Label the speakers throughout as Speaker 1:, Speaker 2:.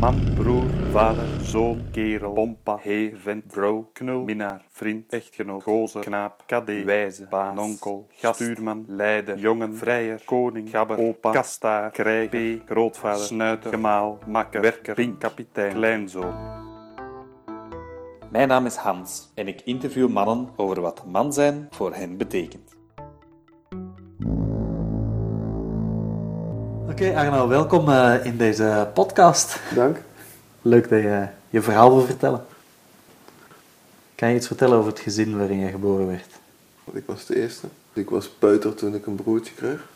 Speaker 1: Man, broer, vader, zoon, kerel, pompa, heer, vent, vrouw, knul, minnaar, vriend, echtgenoot, gozer, knaap, kadé, wijze, baas, onkel, gast, stuurman, leider, jongen, vrijer, koning, gabber, opa, kastaar, krijg, p, grootvader, snuiter, gemaal, makker, werker, pink, kapitein, kleinzoon.
Speaker 2: Mijn naam is Hans en ik interview mannen over wat man zijn voor hen betekent. Oké Arno, welkom eh, in deze podcast.
Speaker 3: Dank.
Speaker 2: Leuk dat je je verhaal wil vertellen. Kan je iets vertellen over het gezin waarin je geboren werd?
Speaker 3: Ik was de eerste. Ik was peuter toen ik een broertje kreeg.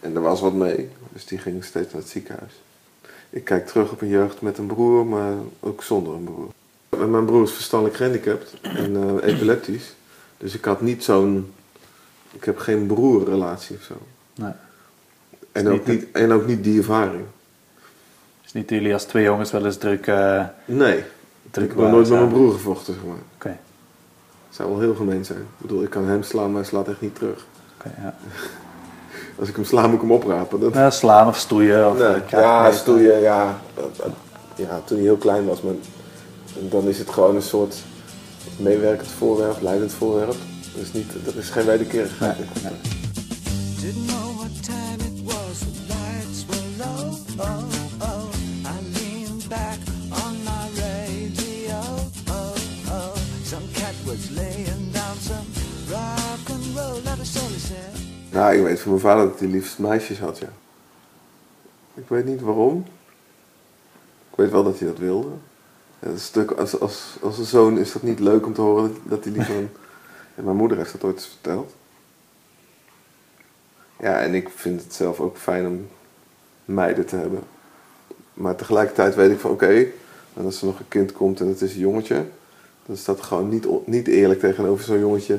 Speaker 3: En er was wat mee, dus die ging steeds naar het ziekenhuis. Ik kijk terug op een jeugd met een broer, maar ook zonder een broer. En Mijn broer is verstandelijk gehandicapt en eh, epileptisch. Dus ik had niet zo'n... Ik heb geen broerrelatie of zo.
Speaker 2: Nee.
Speaker 3: En
Speaker 2: Is
Speaker 3: ook,
Speaker 2: niet-
Speaker 3: niet, en ook niet die ervaring.
Speaker 2: Dus niet jullie als twee jongens wel eens druk... eh,
Speaker 3: Nee,
Speaker 2: druk
Speaker 3: ik heb nooit met mijn broer gevochten, zeg maar.
Speaker 2: Oké,
Speaker 3: Het zou wel heel gemeen zijn. Ik bedoel, ik kan hem slaan, maar hij slaat echt niet terug.
Speaker 2: oké, ja.
Speaker 3: Als ik hem sla, moet ik hem oprapen. Dat...
Speaker 2: Nou, slaan of stoeien of...
Speaker 3: Nee, ja, stoeien, ja. ja. Toen hij heel klein was, maar dan is het gewoon een soort meewerkend voorwerp, leidend voorwerp. Dus niet, er is geen wederkerigheid.
Speaker 2: Nee.
Speaker 3: Nou, ik weet van mijn vader dat hij liefst meisjes had, ja. Ik weet niet waarom. Ik weet wel dat hij dat wilde. Ja, dat natuurlijk, als, als, als een zoon is dat niet leuk om te horen dat, hij liever een... En mijn moeder heeft dat ooit eens verteld. Ja, en ik vind het zelf ook fijn om meiden te hebben. Maar tegelijkertijd weet ik van oké, en als er nog een kind komt en het is een jongetje, dan is dat gewoon niet, niet eerlijk tegenover zo'n jongetje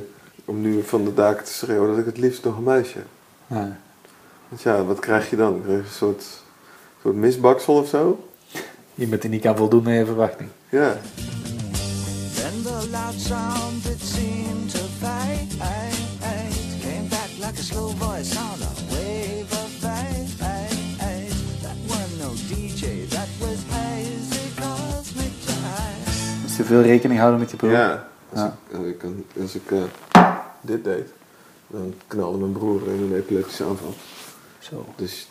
Speaker 3: om nu van de daken te schreeuwen dat ik het liefst nog een meisje. heb.
Speaker 2: Nee.
Speaker 3: Want ja, wat krijg je dan? Krijg je een soort, soort misbaksel of zo?
Speaker 2: Iemand die niet kan voldoen aan je verwachting.
Speaker 3: Ja.
Speaker 4: Then the loud sound that seemed to fade came back like a slow voice on a wave of fate. That was no DJ, that was hazy cosmic jive.
Speaker 2: Moest je veel rekening houden met je broer?
Speaker 3: Ja. Als
Speaker 2: Ja.
Speaker 3: ik, als ik, als ik eh, dit deed, dan knalde mijn broer in een epileptische aanval.
Speaker 2: Zo.
Speaker 3: Dus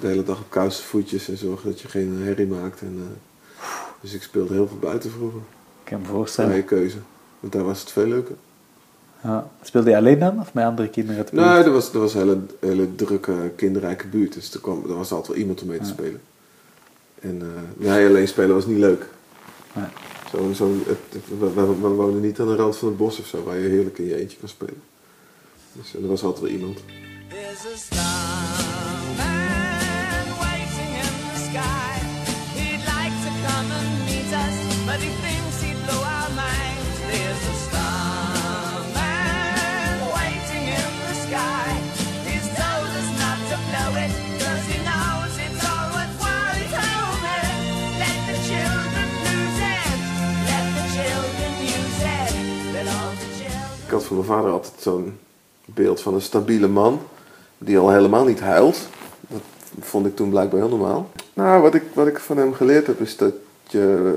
Speaker 3: de hele dag op koude voetjes en zorgen dat je geen herrie maakt. En, eh, dus ik speelde heel veel buiten vroeger.
Speaker 2: Ik kan me voorstellen.
Speaker 3: Vrije keuze. Want daar was het veel leuker.
Speaker 2: Ja. Speelde je alleen dan? Of met andere kinderen? de
Speaker 3: Nee, er was, er was een hele, hele drukke, kinderrijke buurt. Dus er, kwam, er was altijd wel iemand om mee te
Speaker 2: Ja.
Speaker 3: spelen. En eh, nee, alleen spelen was niet leuk.
Speaker 2: Nee.
Speaker 3: Zo, zo, we wonen niet aan de rand van het bos of zo, waar je heerlijk in je eentje kan spelen. Dus er was altijd wel iemand. Ik had van mijn vader altijd zo'n beeld van een stabiele man, die al helemaal niet huilt. Dat vond ik toen blijkbaar heel normaal. Nou, wat ik, wat ik van hem geleerd heb, is dat je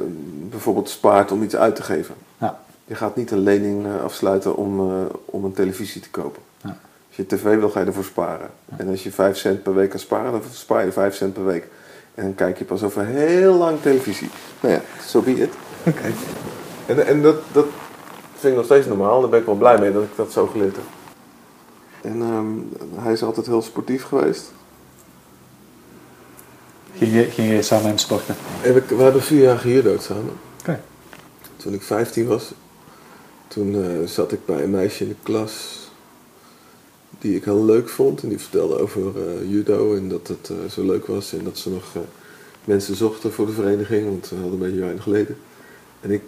Speaker 3: bijvoorbeeld spaart om iets uit te geven.
Speaker 2: Ja.
Speaker 3: Je gaat niet een lening eh, afsluiten om, eh, om een televisie te kopen.
Speaker 2: Ja.
Speaker 3: Als je tv wil, ga je ervoor sparen. En als je 5 cent per week kan sparen, dan spaar je 5 cent per week. En dan kijk je pas over heel lang televisie. Nou ja, zo be it.
Speaker 2: Oké.
Speaker 3: En, en dat, dat vind ik nog steeds normaal. Daar ben ik wel blij mee dat ik dat zo geleerd heb. En ehm, hij is altijd heel sportief geweest.
Speaker 2: Ging je, ging je samen met hem sporten?
Speaker 3: En we, we hebben vier jaar gehuurdood samen.
Speaker 2: Oké.
Speaker 3: Toen ik 15 was, toen eh, zat ik bij een meisje in de klas die ik heel leuk vond. En die vertelde over eh, judo en dat het eh, zo leuk was. En dat ze nog eh, mensen zochten voor de vereniging, want ze hadden een beetje weinig leden. En ik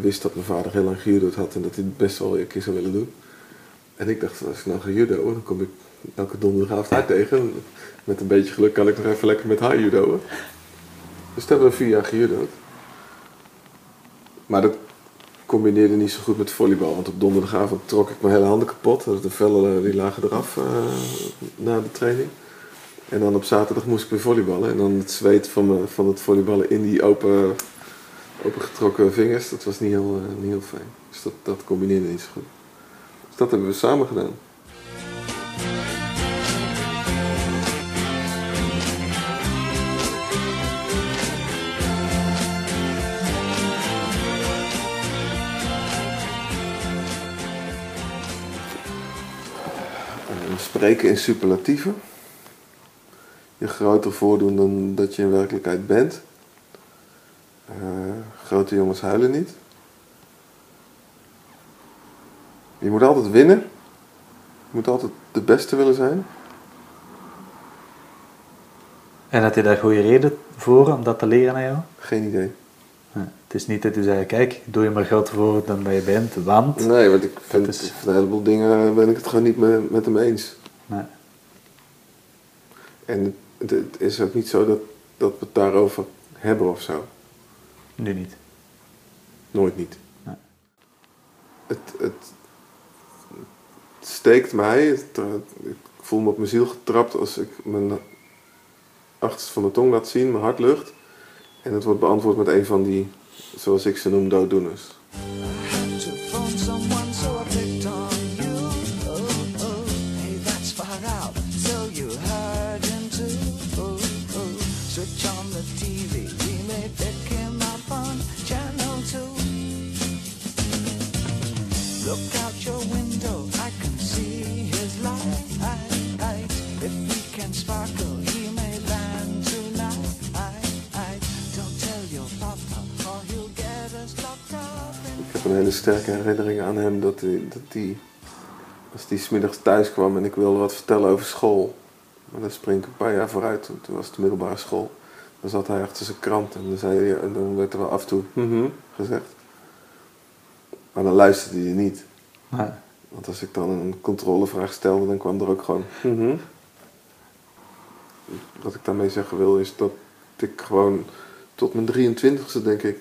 Speaker 3: wist dat mijn vader heel lang gejudo'd had en dat hij het best wel een keer zou willen doen. En ik dacht, als ik nou ga dan kom ik elke donderdagavond haar tegen. Met een beetje geluk kan ik nog even lekker met haar judo'en. Dus toen hebben we vier jaar gejudo'd. Maar dat combineerde niet zo goed met volleybal. Want op donderdagavond trok ik mijn hele handen kapot. De vellen eh, die lagen eraf eh, na de training. En dan op zaterdag moest ik weer volleyballen. En dan het zweet van, me, van het volleyballen in die open, opengetrokken vingers, dat was niet heel, eh, niet heel fijn. Dus dat, dat combineerde niet zo goed. Dus dat hebben we samen gedaan. Eh, spreken in superlatieven. Je groter voordoen dan dat je in werkelijkheid bent. Eh, grote jongens huilen niet. Je moet altijd winnen. Je moet altijd de beste willen zijn.
Speaker 2: En had je daar goede reden voor om dat te leren aan jou?
Speaker 3: Geen idee.
Speaker 2: Ja, het is niet dat je zei, kijk, doe je maar groter voor dan dat je bent, want...
Speaker 3: Nee, want ik vind
Speaker 2: is-
Speaker 3: van een heleboel dingen ben ik het gewoon niet met, met hem eens.
Speaker 2: Nee.
Speaker 3: En het, het is ook niet zo dat, dat we het daarover hebben of zo.
Speaker 2: Nu niet.
Speaker 3: Nooit niet.
Speaker 2: Nee.
Speaker 3: Het, het, het steekt mij. Het, ik voel me op mijn ziel getrapt als ik mijn achterste van mijn tong laat zien, mijn hartlucht. En het wordt beantwoord met een van die, zoals ik ze noem, dooddoeners.
Speaker 4: In
Speaker 3: Ik heb een hele sterke herinnering aan hem dat hij, dat hij als hij smiddags thuis kwam en ik wilde wat vertellen over school. Maar dan spring ik een paar jaar vooruit, toen toen was het de middelbare school. Dan zat hij achter zijn krant en dan, zei hij, en dan werd er wel af en toe mhm gezegd. Maar dan luisterde hij niet.
Speaker 2: Nee.
Speaker 3: Want als ik dan een controlevraag stelde, dan kwam er ook gewoon. "Mhm." Wat ik daarmee zeggen wil, is dat ik gewoon tot mijn 23ste, denk ik,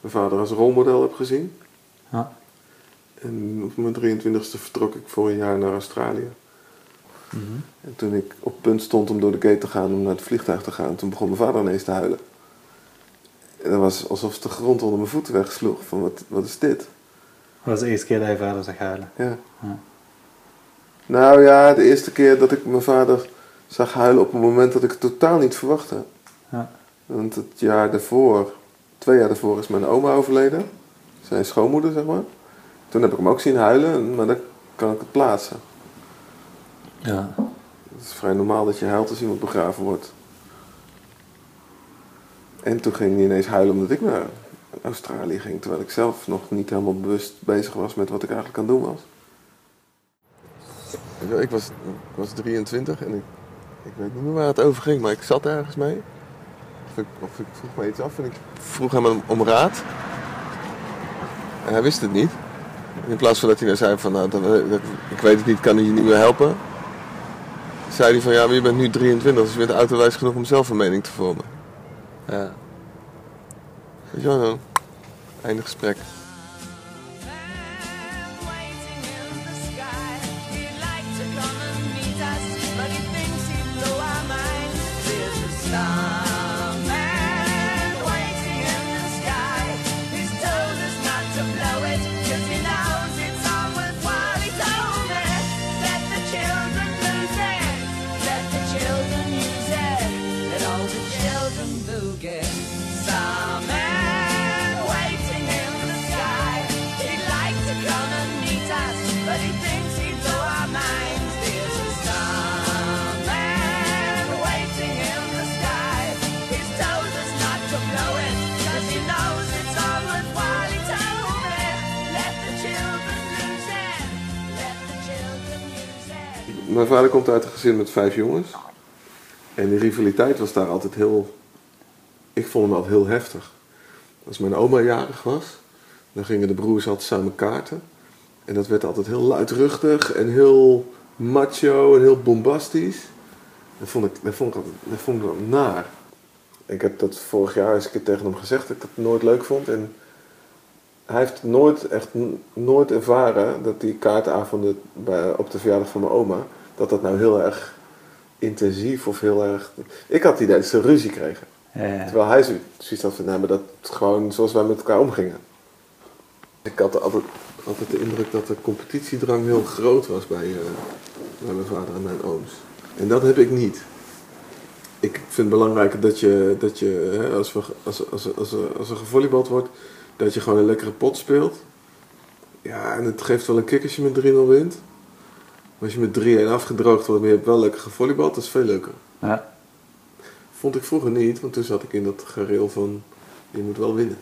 Speaker 3: mijn vader als rolmodel heb gezien.
Speaker 2: Ja.
Speaker 3: En op mijn 23ste vertrok ik voor een jaar naar Australië.
Speaker 2: Mhm.
Speaker 3: En toen ik op punt stond om door de gate te gaan, om naar het vliegtuig te gaan, toen begon mijn vader ineens te huilen. En dat was alsof de grond onder mijn voeten wegsloeg. Van wat, wat is dit?
Speaker 2: Dat was de eerste keer dat je vader zag huilen.
Speaker 3: Ja.
Speaker 2: Ja.
Speaker 3: Nou ja, de eerste keer dat ik mijn vader zag huilen op een moment dat ik het totaal niet verwachtte.
Speaker 2: Ja.
Speaker 3: Want het jaar daarvoor, twee jaar daarvoor, is mijn oma overleden. Zijn schoonmoeder, zeg maar. Toen heb ik hem ook zien huilen, maar dan kan ik het plaatsen.
Speaker 2: Ja.
Speaker 3: Het is vrij normaal dat je huilt als iemand begraven wordt. En toen ging hij ineens huilen omdat ik naar Australië ging, terwijl ik zelf nog niet helemaal bewust bezig was met wat ik eigenlijk aan het doen was. Ik was, ik was 23 en ik, ik weet niet meer waar het over ging, maar ik zat ergens mee. Of ik, of ik vroeg me iets af en ik vroeg hem om, om raad. En hij wist het niet. In plaats van dat hij nou zei van, nou, dat, dat- ik weet het niet, kan hij je niet meer helpen zei hij van ja, maar je bent nu 23, dus je bent autowijs genoeg om zelf een mening te vormen.
Speaker 2: Ja.
Speaker 3: Weet je wel, einde gesprek. Vader komt uit een gezin met vijf jongens. En die rivaliteit was daar altijd heel... Ik vond hem altijd heel heftig. Als mijn oma jarig was, dan gingen de broers altijd samen kaarten. En dat werd altijd heel luidruchtig en heel macho en heel bombastisch. Dat vond ik, dat vond ik, dat vond ik naar. Ik heb dat vorig jaar eens een keer tegen hem gezegd dat ik dat nooit leuk vond. En hij heeft nooit, echt nooit ervaren dat die kaartavonden op de verjaardag van mijn oma, dat dat nou heel erg intensief of heel erg... Ik had het idee dat ze ruzie kregen.
Speaker 2: Ja.
Speaker 3: Terwijl hij zo- zoiets had van, nou, maar dat gewoon zoals wij met elkaar omgingen. Ik had altijd, altijd de indruk dat de competitiedrang heel groot was bij, eh, bij mijn vader en mijn ooms. En dat heb ik niet. Ik vind het belangrijker dat je, dat je hè, als, we, als, als, als, als er gevolleybald wordt, dat je gewoon een lekkere pot speelt. Ja, en het geeft wel een kick als je met 3-0 wint. Maar als je met 3-1 afgedroogd wordt, maar je hebt wel lekker gevolleybald, dat is veel leuker.
Speaker 2: Ja.
Speaker 3: Vond ik vroeger niet, want toen zat ik in dat gereel van je moet wel winnen.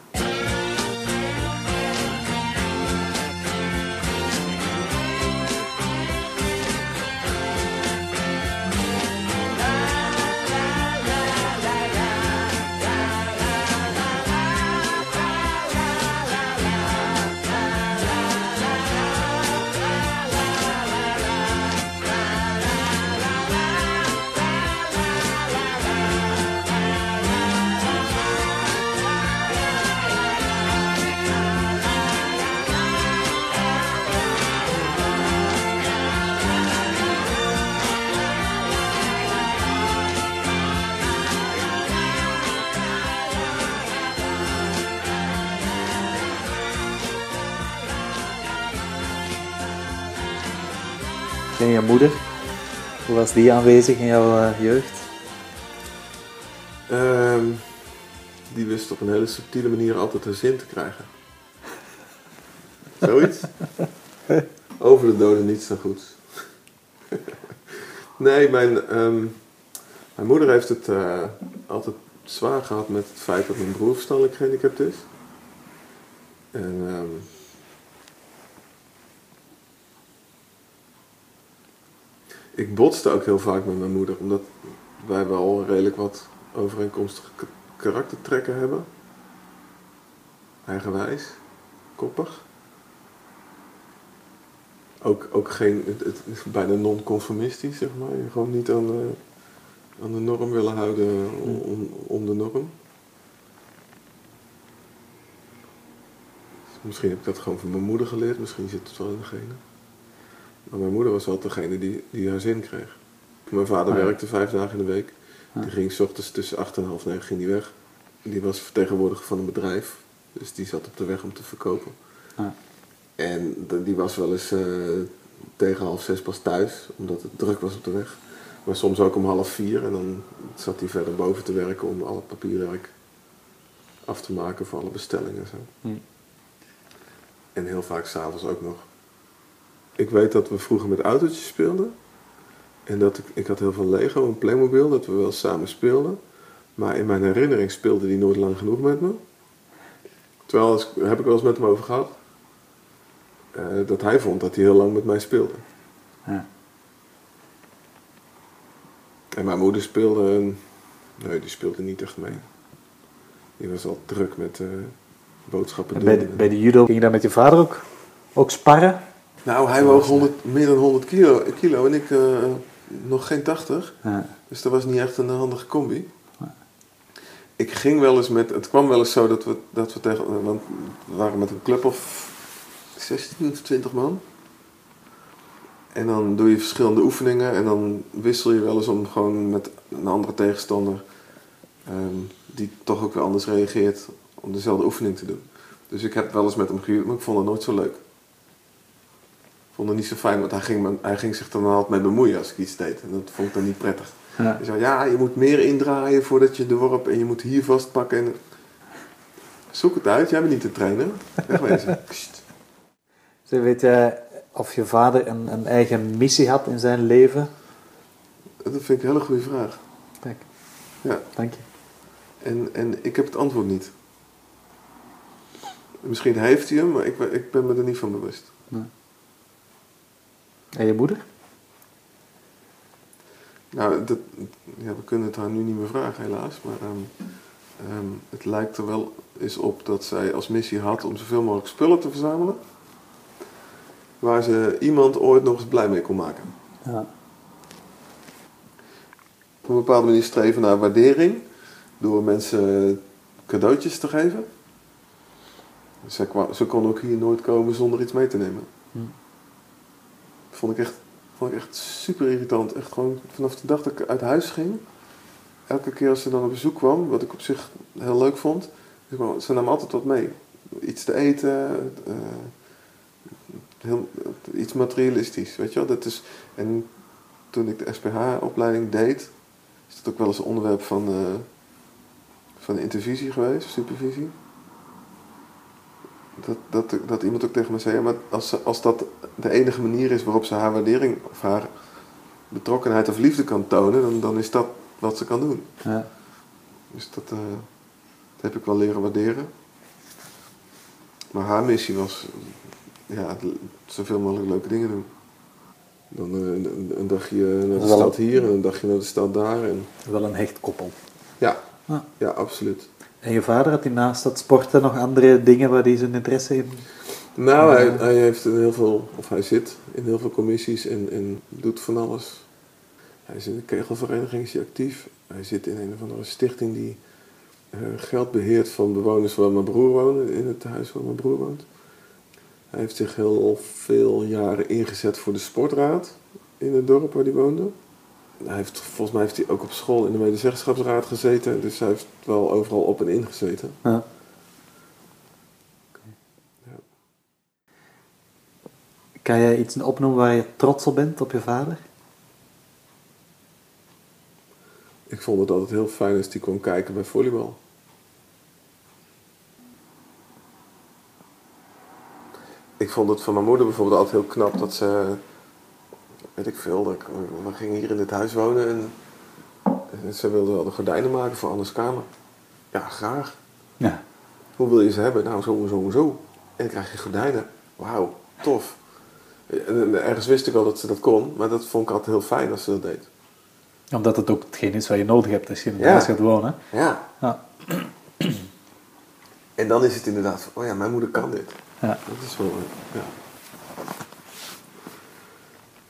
Speaker 2: Was die aanwezig in jouw eh, jeugd?
Speaker 3: Ehm, die wist op een hele subtiele manier altijd haar zin te krijgen. Zoiets? Over de doden niets dan goeds. nee, mijn, ehm, mijn moeder heeft het eh, altijd zwaar gehad met het feit dat mijn broer verstandelijk gehandicapt is. En ehm, ik botste ook heel vaak met mijn moeder, omdat wij wel redelijk wat overeenkomstige karaktertrekken hebben. Eigenwijs, koppig. Ook, ook geen, het, is bijna non-conformistisch, zeg maar. Gewoon niet aan de, aan de norm willen houden om, om, de norm. Misschien heb ik dat gewoon van mijn moeder geleerd, misschien zit het wel in de genen. Maar mijn moeder was altijd degene die, die haar zin kreeg. Mijn vader
Speaker 2: Ah, ja.
Speaker 3: werkte vijf dagen in de week. Die ging s ochtends tussen acht en half negen ging die weg. Die was vertegenwoordiger van een bedrijf. Dus die zat op de weg om te verkopen.
Speaker 2: Ah.
Speaker 3: En die was wel eens eh, tegen half zes pas thuis, omdat het druk was op de weg. Maar soms ook om half vier en dan zat hij verder boven te werken om al het papierwerk af te maken voor alle bestellingen en zo.
Speaker 2: Hm.
Speaker 3: En heel vaak s'avonds ook nog. Ik weet dat we vroeger met autootjes speelden. En dat ik, ik had heel veel Lego en Playmobil, dat we wel samen speelden. Maar in mijn herinnering speelde die nooit lang genoeg met me. Terwijl, als- daar heb ik wel eens met hem over gehad. eh, dat hij vond dat hij heel lang met mij speelde.
Speaker 2: Ja.
Speaker 3: En mijn moeder speelde... Nee, die speelde niet echt mee. Die was al druk met eh, boodschappen
Speaker 2: En
Speaker 3: doen.
Speaker 2: bij, de, bij de judo ging je dan met je vader ook, ook sparren?
Speaker 3: Nou, hij woog 100, meer dan 100 kilo, kilo en ik eh, nog geen 80.
Speaker 2: Ja.
Speaker 3: Dus dat was niet echt een handige combi. Ik ging wel eens met... Het kwam wel eens zo dat we, dat we tegen... Want we waren met een club of 16 of 20 man. En dan doe je verschillende oefeningen. En dan wissel je wel eens om gewoon met een andere tegenstander... ehm, die toch ook weer anders reageert... om dezelfde oefening te doen. Dus ik heb wel eens met hem gehuurd, maar ik vond het nooit zo leuk. Vond het niet zo fijn, want hij ging, me- hij ging zich dan altijd mee bemoeien als ik iets deed. En dat vond ik dan niet prettig.
Speaker 2: Ja.
Speaker 3: Hij zei, ja, je moet meer indraaien voordat je de worp en je moet hier vastpakken. En... Zoek het uit, jij bent niet de trainer. Wegwezen.
Speaker 2: Weet jij of je vader een, een eigen missie had in zijn leven?
Speaker 3: Dat vind ik een hele goede vraag.
Speaker 2: Kijk,
Speaker 3: Ja,
Speaker 2: dank je.
Speaker 3: en, en ik heb het antwoord niet. Misschien heeft hij hem, maar ik, ik ben me er niet van bewust.
Speaker 2: En je moeder?
Speaker 3: Nou, dat, ja, we kunnen het haar nu niet meer vragen, helaas. Maar ehm, ehm, het lijkt er wel eens op dat zij als missie had om zoveel mogelijk spullen te verzamelen. Waar ze iemand ooit nog eens blij mee kon maken.
Speaker 2: Ja.
Speaker 3: Op een bepaalde manier streven naar waardering. Door mensen cadeautjes te geven. Ze, kwam, ze kon ook hier nooit komen zonder iets mee te nemen.
Speaker 2: Hm.
Speaker 3: Vond ik echt Vond ik echt super irritant. Echt gewoon vanaf de dag dat ik uit huis ging. Elke keer als ze dan op bezoek kwam, wat ik op zich heel leuk vond. Ze nam altijd wat mee. Iets te eten. eh, heel, iets materialistisch, weet je wel. Dat is, en toen ik de SPH-opleiding deed, is dat ook wel eens een onderwerp van, eh, van de intervisie geweest, supervisie. Dat, dat, dat iemand ook tegen me zei, ja, maar als, ze- als dat de enige manier is waarop ze haar waardering of haar betrokkenheid of liefde kan tonen, dan, dan is dat wat ze kan doen.
Speaker 2: Ja.
Speaker 3: Dus dat, eh, dat heb ik wel leren waarderen. Maar haar missie was ja, zoveel mogelijk leuke dingen doen. Dan eh, een, dagje naar de stad hier en een dagje naar de stad daar. En,
Speaker 2: Wel een hecht koppel.
Speaker 3: ja,
Speaker 2: Ja.
Speaker 3: ja, absoluut.
Speaker 2: En je vader had hij naast dat sporten nog andere dingen waar hij zijn interesse in
Speaker 3: Nou, hij, hij heeft in heel veel, of hij zit in heel veel commissies en, en doet van alles. Hij is in de kegelvereniging is hij actief. Hij zit in een of andere stichting die eh, geld beheert van bewoners waar mijn broer woont, in het huis waar mijn broer woont. Hij heeft zich heel veel jaren ingezet voor de sportraad in het dorp waar hij woonde. Hij heeft, volgens mij heeft hij ook op school in de medezeggenschapsraad gezeten, dus hij heeft wel overal op en in gezeten.
Speaker 2: Ja. Kan jij iets opnoemen waar je trots op bent, op je vader?
Speaker 3: Ik vond het altijd heel fijn als hij kon kijken bij volleybal. Ik vond het van mijn moeder bijvoorbeeld altijd heel knap dat ze, weet ik veel, dat ik, we gingen hier in dit huis wonen en, en ze wilde wel de gordijnen maken voor Anne's kamer. Ja, graag.
Speaker 2: Ja.
Speaker 3: Hoe wil je ze hebben? Nou, zo en zo en zo. En dan krijg je gordijnen. Wauw, tof. En, en ergens wist ik al dat ze dat kon, maar dat vond ik altijd heel fijn als ze dat deed.
Speaker 2: Omdat het ook hetgeen is wat je nodig hebt als je in het
Speaker 3: Ja.
Speaker 2: huis gaat wonen.
Speaker 3: Ja.
Speaker 2: Ja.
Speaker 3: En dan is het inderdaad van, oh ja, mijn moeder kan dit.
Speaker 2: Ja.
Speaker 3: Dat is wel, ja.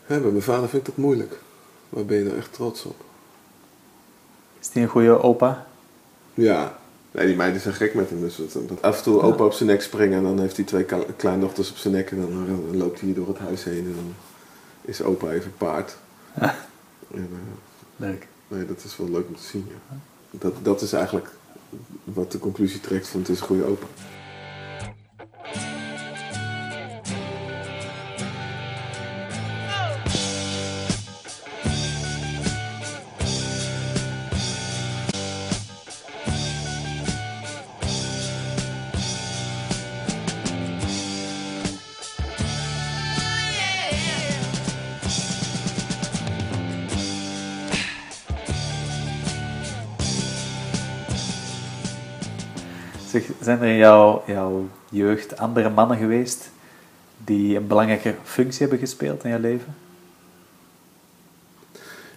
Speaker 3: Ja. Bij mijn vader vind ik dat moeilijk. Waar ben je nou echt trots op?
Speaker 2: Is die een goede opa?
Speaker 3: Ja. Nee, die meiden zijn gek met hem. Dus dat, dat af en toe opa op zijn nek springen en dan heeft hij twee kleindochters op zijn nek en dan, dan loopt hij hier door het huis heen en dan is opa even paard. En, eh,
Speaker 2: Leuk.
Speaker 3: nee, dat is wel leuk om te zien. Ja. Dat, dat is eigenlijk wat de conclusie trekt van het is een goede opa.
Speaker 2: Zijn er in jouw, jouw jeugd andere mannen geweest die een belangrijke functie hebben gespeeld in je leven?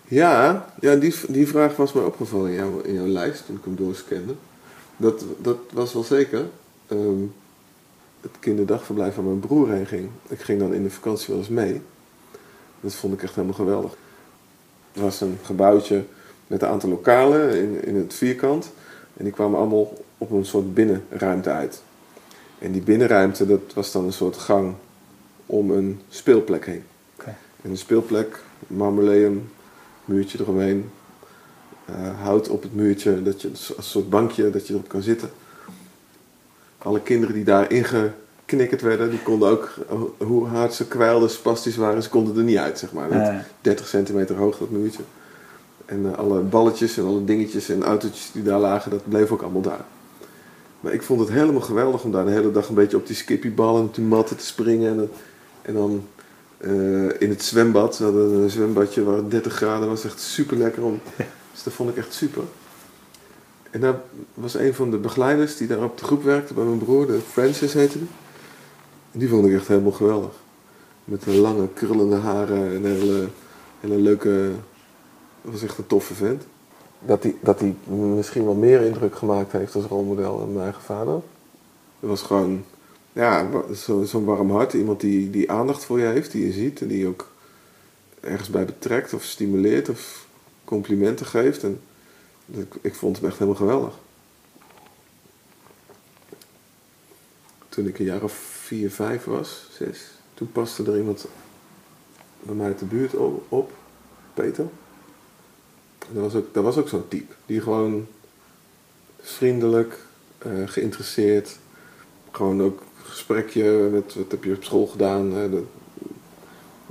Speaker 3: Ja, ja die, die vraag was mij opgevallen in, jouw in jouw lijst toen ik hem doorscande. Dat, dat was wel zeker. Ehm, het kinderdagverblijf waar mijn broer heen ging. Ik ging dan in de vakantie wel eens mee. Dat vond ik echt helemaal geweldig. Er was een gebouwtje met een aantal lokalen in, in het vierkant. En die kwamen allemaal op een soort binnenruimte uit. En die binnenruimte, dat was dan een soort gang om een speelplek heen.
Speaker 2: Oké.
Speaker 3: En een speelplek, marmoleum, muurtje eromheen. eh, hout op het muurtje, dat je, als een soort bankje dat je erop kan zitten. Alle kinderen die daar ingeknikkerd werden, die konden ook, eh, hoe hard ze kwijlden, spastisch waren, ze konden er niet uit, zeg maar. Dat
Speaker 2: Ja.
Speaker 3: 30 centimeter hoog, dat muurtje. En eh, alle balletjes en alle dingetjes en autootjes die daar lagen, dat bleef ook allemaal daar. Maar ik vond het helemaal geweldig om daar de hele dag een beetje op die skippyballen en op die matten te springen. En, dan- en dan eh, in het zwembad, we hadden een zwembadje waar het 30 graden was, echt super lekker om. Dus dat vond ik echt super. En daar was een van de begeleiders die daar op de groep werkte bij mijn broer, de Francis heette die. En die vond ik echt helemaal geweldig. Met de lange krullende haren en een hele, hele leuke. Dat was echt een toffe vent. Dat hij, dat hij misschien wel meer indruk gemaakt heeft als rolmodel dan mijn eigen vader. Dat was gewoon, ja, wa- zo- zo'n warm hart. Iemand die, die aandacht voor je heeft, die je ziet en die je ook ergens bij betrekt of stimuleert of complimenten geeft. En ik, ik vond hem echt helemaal geweldig. Toen ik een jaar of vier, vijf was, zes, toen paste er iemand bij mij uit de buurt op, Peter. Dat was ook, dat was ook zo'n type. Die gewoon vriendelijk, eh, geïnteresseerd. Gewoon ook gesprekje met wat heb je op school gedaan. hè, dat,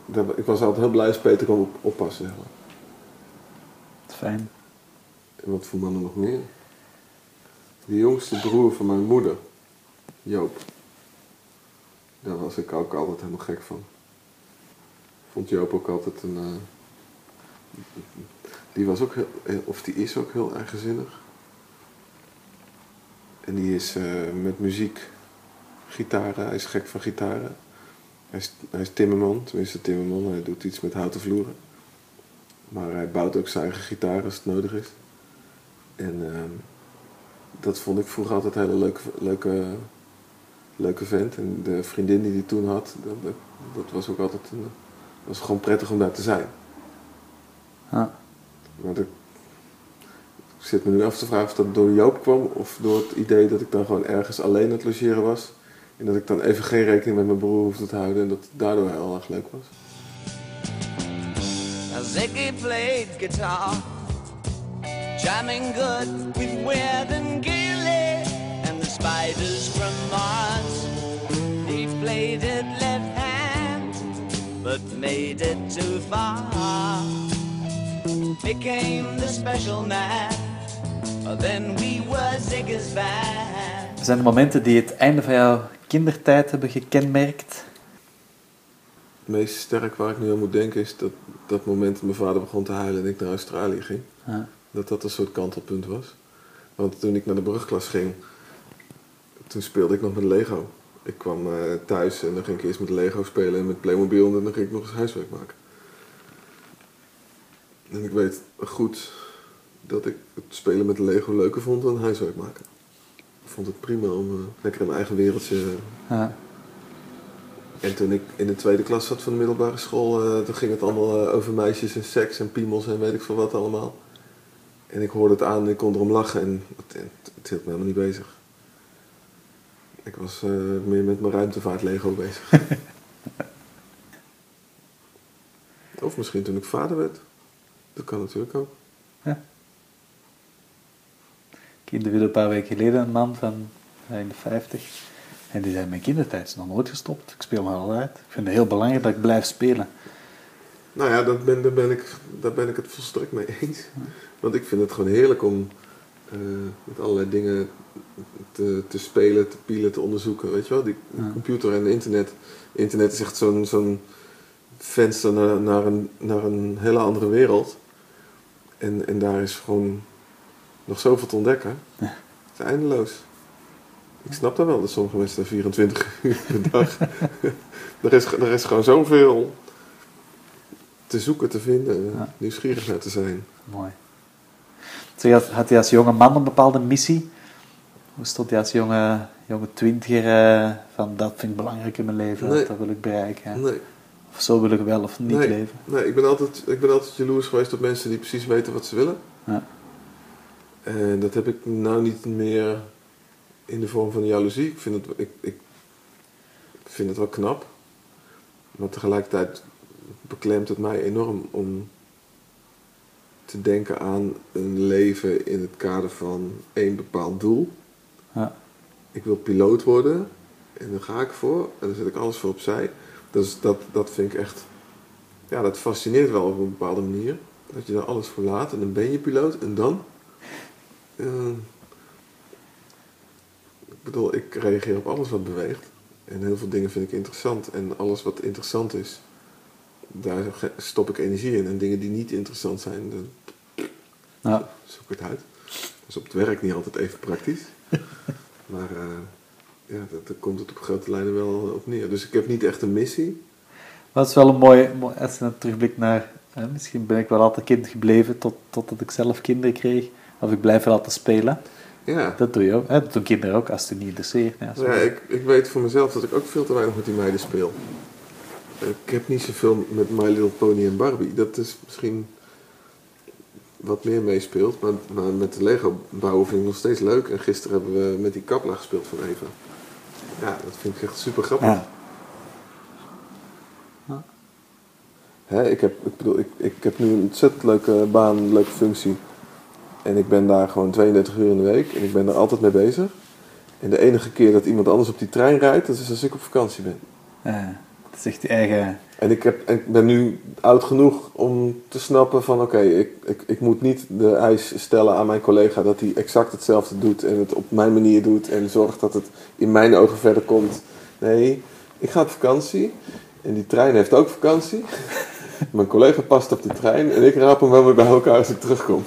Speaker 3: dat- ik was altijd heel blij als Peter kon op, oppassen. Zeg maar.
Speaker 2: Fijn.
Speaker 3: En wat voor mannen nog meer? De jongste broer van mijn moeder, Joop. Daar was ik ook altijd helemaal gek van. Vond Joop ook altijd een. eh, die was ook heel, of die is ook heel erg gezinnig. En die is eh, met muziek, gitaren, hij is gek van gitaren. Hij is, hij is timmerman, tenminste timmerman, hij doet iets met houten vloeren. Maar hij bouwt ook zijn eigen gitaar als het nodig is. En ehm, dat vond ik vroeger altijd een hele leuke, leuke, leuke vent. En de vriendin die hij toen had, dat, dat, was ook altijd een, was gewoon prettig om daar te zijn. Maar ik, zit me nu af te vragen of dat door Joop kwam of door het idee dat ik dan gewoon ergens alleen aan het logeren was. En dat ik dan even geen rekening met mijn broer hoefde te houden en dat het daardoor heel erg leuk was.
Speaker 4: Ziggy played guitar, jamming good with Weird and Gilly and the spiders from Mars. He played it left hand, but made it too far.
Speaker 2: Zijn er momenten die het einde van jouw kindertijd hebben gekenmerkt?
Speaker 3: Het meest sterk waar ik nu aan moet denken is dat dat moment dat mijn vader begon te huilen en ik naar Australië ging.
Speaker 2: Ja.
Speaker 3: Dat dat een soort kantelpunt was. Want toen ik naar de brugklas ging, toen speelde ik nog met Lego. Ik kwam eh, thuis en dan ging ik eerst met Lego spelen en met Playmobil en dan ging ik nog eens huiswerk maken. En ik weet goed dat ik het spelen met Lego leuker vond dan huiswerk maken. Ik vond het prima om eh, lekker in mijn eigen wereldje
Speaker 2: Ja.
Speaker 3: en toen ik in de tweede klas zat van de middelbare school, eh, toen ging het allemaal eh, over meisjes en seks en piemels en weet ik veel wat allemaal. En ik hoorde het aan en ik kon erom lachen en het, het, het hield me helemaal niet bezig. Ik was eh, meer met mijn ruimtevaart Lego bezig. of misschien toen ik vader werd. Dat kan natuurlijk ook.
Speaker 2: Ik interviewde een paar weken geleden een man van in de 50. En die zei, mijn kindertijd is nog nooit gestopt. Ik speel me altijd. Ik vind het heel belangrijk dat ik blijf spelen.
Speaker 3: Nou ja, dat ben, daar, ben ik, daar ben ik het volstrekt mee eens. Want ik vind het gewoon heerlijk om eh, met allerlei dingen te, te spelen, te pielen, te onderzoeken. Weet je wel, die die
Speaker 2: Ja.
Speaker 3: computer en internet. Internet is echt zo'n zo'n venster naar, naar, een, naar een hele andere wereld. En, en daar is gewoon nog zoveel te ontdekken.
Speaker 2: Ja.
Speaker 3: Het is eindeloos. Ik snap dat wel, dat sommige mensen daar 24 uur per dag. er, is, er is gewoon zoveel te zoeken, te vinden,
Speaker 2: Ja.
Speaker 3: nieuwsgierig naar te zijn.
Speaker 2: Mooi. Had, had je als jonge man een bepaalde missie? Hoe stond je als jonge, jonge twintiger eh, van dat vind ik belangrijk in mijn leven,
Speaker 3: Nee.
Speaker 2: dat wil ik bereiken?
Speaker 3: Nee,
Speaker 2: Of zo wil ik wel of niet
Speaker 3: nee,
Speaker 2: leven?
Speaker 3: nee ik, ben altijd, ik ben altijd jaloers geweest op mensen die precies weten wat ze willen.
Speaker 2: Ja.
Speaker 3: En dat heb ik nou niet meer in de vorm van jaloezie. Ik vind het, ik, ik vind het wel knap. Maar tegelijkertijd beklemt het mij enorm om te denken aan een leven in het kader van één bepaald doel.
Speaker 2: Ja.
Speaker 3: Ik wil piloot worden en daar ga ik voor en daar zet ik alles voor opzij. Dus dat, dat vind ik echt, ja, dat fascineert wel op een bepaalde manier. Dat je daar alles voor laat en dan ben je piloot en dan? Eh, ik bedoel, ik reageer op alles wat beweegt. En heel veel dingen vind ik interessant. En alles wat interessant is, daar stop ik energie in. En dingen die niet interessant zijn, dan
Speaker 2: Ja.
Speaker 3: zoek ik het uit. Dat is op het werk niet altijd even praktisch. maar eh, ja, dat- daar komt het op grote lijnen wel op neer. Dus ik heb niet echt een missie.
Speaker 2: Maar het is wel een mooi, mooi als je dan terugblikt naar, hè, misschien ben ik wel altijd kind gebleven tot, totdat ik zelf kinderen kreeg. Of ik blijf wel altijd spelen.
Speaker 3: Ja,
Speaker 2: Dat doe je ook. Hè? Dat doen kinderen ook, als het je niet interesseert. Ja,
Speaker 3: ja ik, ik weet voor mezelf dat ik ook veel te weinig met die meiden speel. Ik heb niet zoveel met My Little Pony en Barbie. Dat is misschien wat meer meespeelt. Maar, maar met de Lego bouwen vind ik nog steeds leuk. En gisteren hebben we met die kapla gespeeld van Eva. Ja, dat vind ik echt super grappig.
Speaker 2: Ja.
Speaker 3: Hè, ik, heb, ik bedoel, ik, ik heb nu een ontzettend leuke baan, een leuke functie. En ik ben daar gewoon 32 uur in de week en ik ben er altijd mee bezig. En de enige keer dat iemand anders op die trein rijdt, dat is als ik op vakantie ben.
Speaker 2: Eh, dat is echt je eigen...
Speaker 3: En ik, heb, ik ben nu oud genoeg om te snappen van oké, ik, ik, ik moet niet de eis stellen aan mijn collega dat hij exact hetzelfde doet en het op mijn manier doet en zorgt dat het in mijn ogen verder komt. Nee, ik ga op vakantie en die trein heeft ook vakantie. mijn collega past op die trein en ik raap hem wel weer bij elkaar als ik terugkom.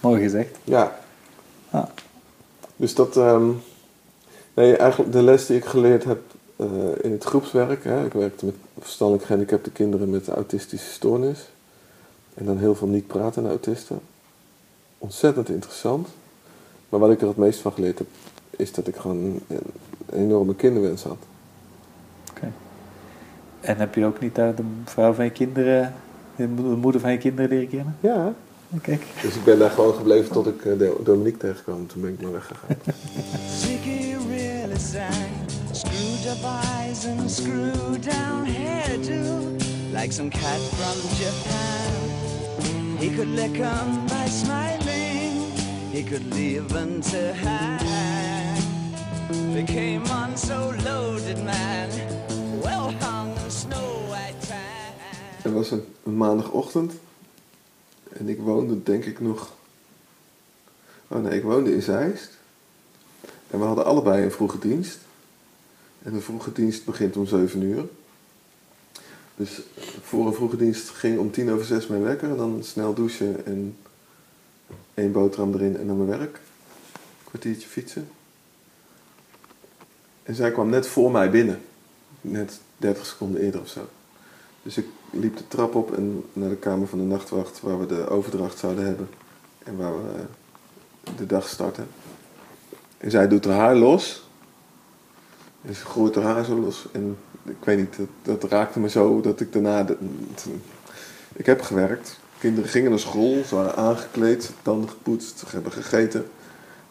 Speaker 2: Mooi gezegd.
Speaker 3: Ja.
Speaker 2: Ja.
Speaker 3: Dus dat, ehm, nee, eigenlijk de les die ik geleerd heb eh, in het groepswerk. Hè, ik werkte met verstandelijk gehandicapte kinderen met autistische stoornis. En dan heel veel niet pratende autisten. Ontzettend interessant. Maar wat ik er het meest van geleerd heb, is dat ik gewoon een, een enorme kinderwens had.
Speaker 2: En heb je ook niet daar de vrouw van je kinderen, de mo- de moeder van je kinderen leren kennen?
Speaker 3: Ja.
Speaker 2: Kijk.
Speaker 3: Dus ik ben daar gewoon gebleven tot ik eh, Do- Dominique tegenkwam. Toen ben ik maar weggegaan.
Speaker 4: Eyes and screwed down hairdo. Like some cat from Japan. He could lick 'em by smiling. He could leave 'em to hang. Became on so loaded man. Well hung in snow white tan.
Speaker 3: Het was een, een maandagochtend. En ik woonde denk ik nog... Oh nee, ik woonde in Zeist. En we hadden allebei een vroege dienst. En de vroege dienst begint om 7 uur. Dus voor een vroege dienst ging om tien over zes mijn wekker. En dan snel douchen en één boterham erin en naar mijn werk. kwartiertje fietsen. En zij kwam net voor mij binnen. Net 30 seconden eerder of zo. Dus ik liep de trap op en naar de kamer van de nachtwacht waar we de overdracht zouden hebben. En waar we de dag starten. En zij doet haar haar los. En ze gooit haar haar zo los. En ik weet niet, dat, dat raakte me zo dat ik daarna... de- ik heb gewerkt. Kinderen gingen naar school, ze waren aangekleed, tanden gepoetst, ze hebben gegeten.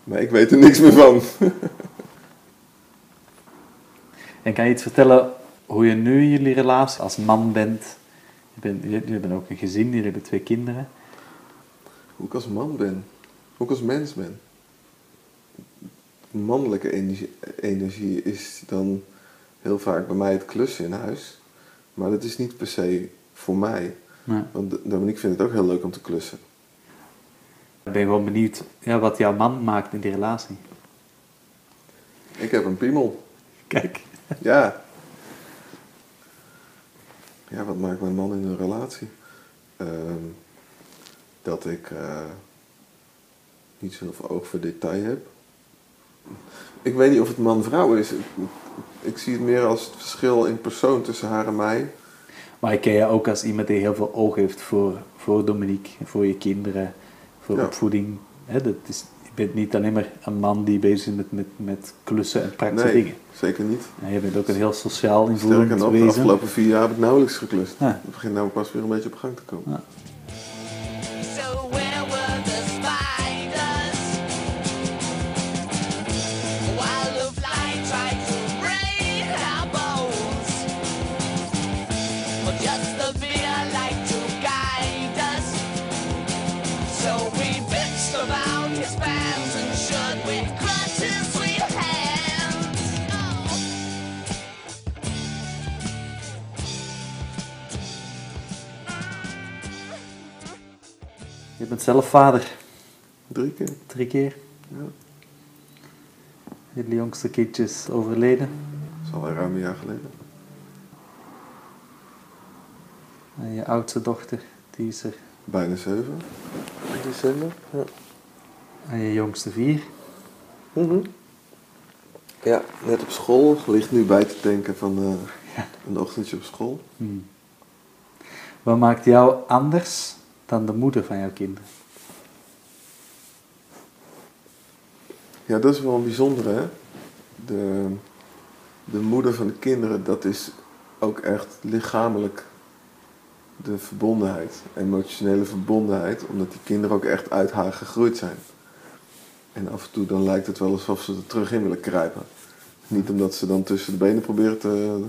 Speaker 3: Maar ik weet er niks meer van.
Speaker 2: En kan je iets vertellen hoe je nu in jullie relatie als man bent? Je bent, je bent ook een gezin, jullie hebben twee kinderen.
Speaker 3: Hoe ik als man ben. Hoe ik als mens ben. Mannelijke energie, energie is dan heel vaak bij mij het klussen in huis. Maar dat is niet per se voor mij.
Speaker 2: Nee.
Speaker 3: Want Dominique vindt het ook heel leuk om te klussen.
Speaker 2: Ik ben gewoon benieuwd ja, wat jouw man maakt in die relatie.
Speaker 3: Ik heb een piemel.
Speaker 2: Kijk.
Speaker 3: Ja. Ja, wat maakt mijn man in een relatie? Ehm, dat ik eh, niet zoveel oog voor detail heb. Ik weet niet of het man-vrouw is. Ik, ik zie het meer als het verschil in persoon tussen haar en mij.
Speaker 2: Maar ik ken je ook als iemand die heel veel oog heeft voor, voor Dominique, voor je kinderen, voor
Speaker 3: Ja.
Speaker 2: opvoeding. Hè, dat is, je bent niet alleen maar een man die bezig is met, met, met klussen en praktische
Speaker 3: Nee,
Speaker 2: dingen.
Speaker 3: zeker niet.
Speaker 2: Ja, je bent ook een heel sociaal
Speaker 3: Sterker
Speaker 2: invoelend
Speaker 3: nog, de
Speaker 2: wezen.
Speaker 3: afgelopen vier jaar heb ik nauwelijks geklust.
Speaker 2: Ja.
Speaker 3: Het begint nou pas weer een beetje op gang te komen.
Speaker 2: Ja. Zelf vader,
Speaker 3: Drie keer.
Speaker 2: drie keer.
Speaker 3: Ja.
Speaker 2: Jullie jongste kindje is overleden.
Speaker 3: Dat is al ruim een jaar geleden.
Speaker 2: En je oudste dochter, die is er.
Speaker 3: Bijna zeven. In december. Ja.
Speaker 2: En je jongste vier.
Speaker 3: Mhm. Ja, net op school. Ligt nu bij te denken van eh, een ochtendje op school.
Speaker 2: Hmm. Wat maakt jou anders dan de moeder van jouw kinderen?
Speaker 3: Ja, dat is wel een bijzondere, hè? De, de moeder van de kinderen, dat is ook echt lichamelijk de verbondenheid, emotionele verbondenheid, omdat die kinderen ook echt uit haar gegroeid zijn. En af en toe dan lijkt het wel alsof ze er terug in willen kruipen. Niet omdat ze dan tussen de benen proberen te,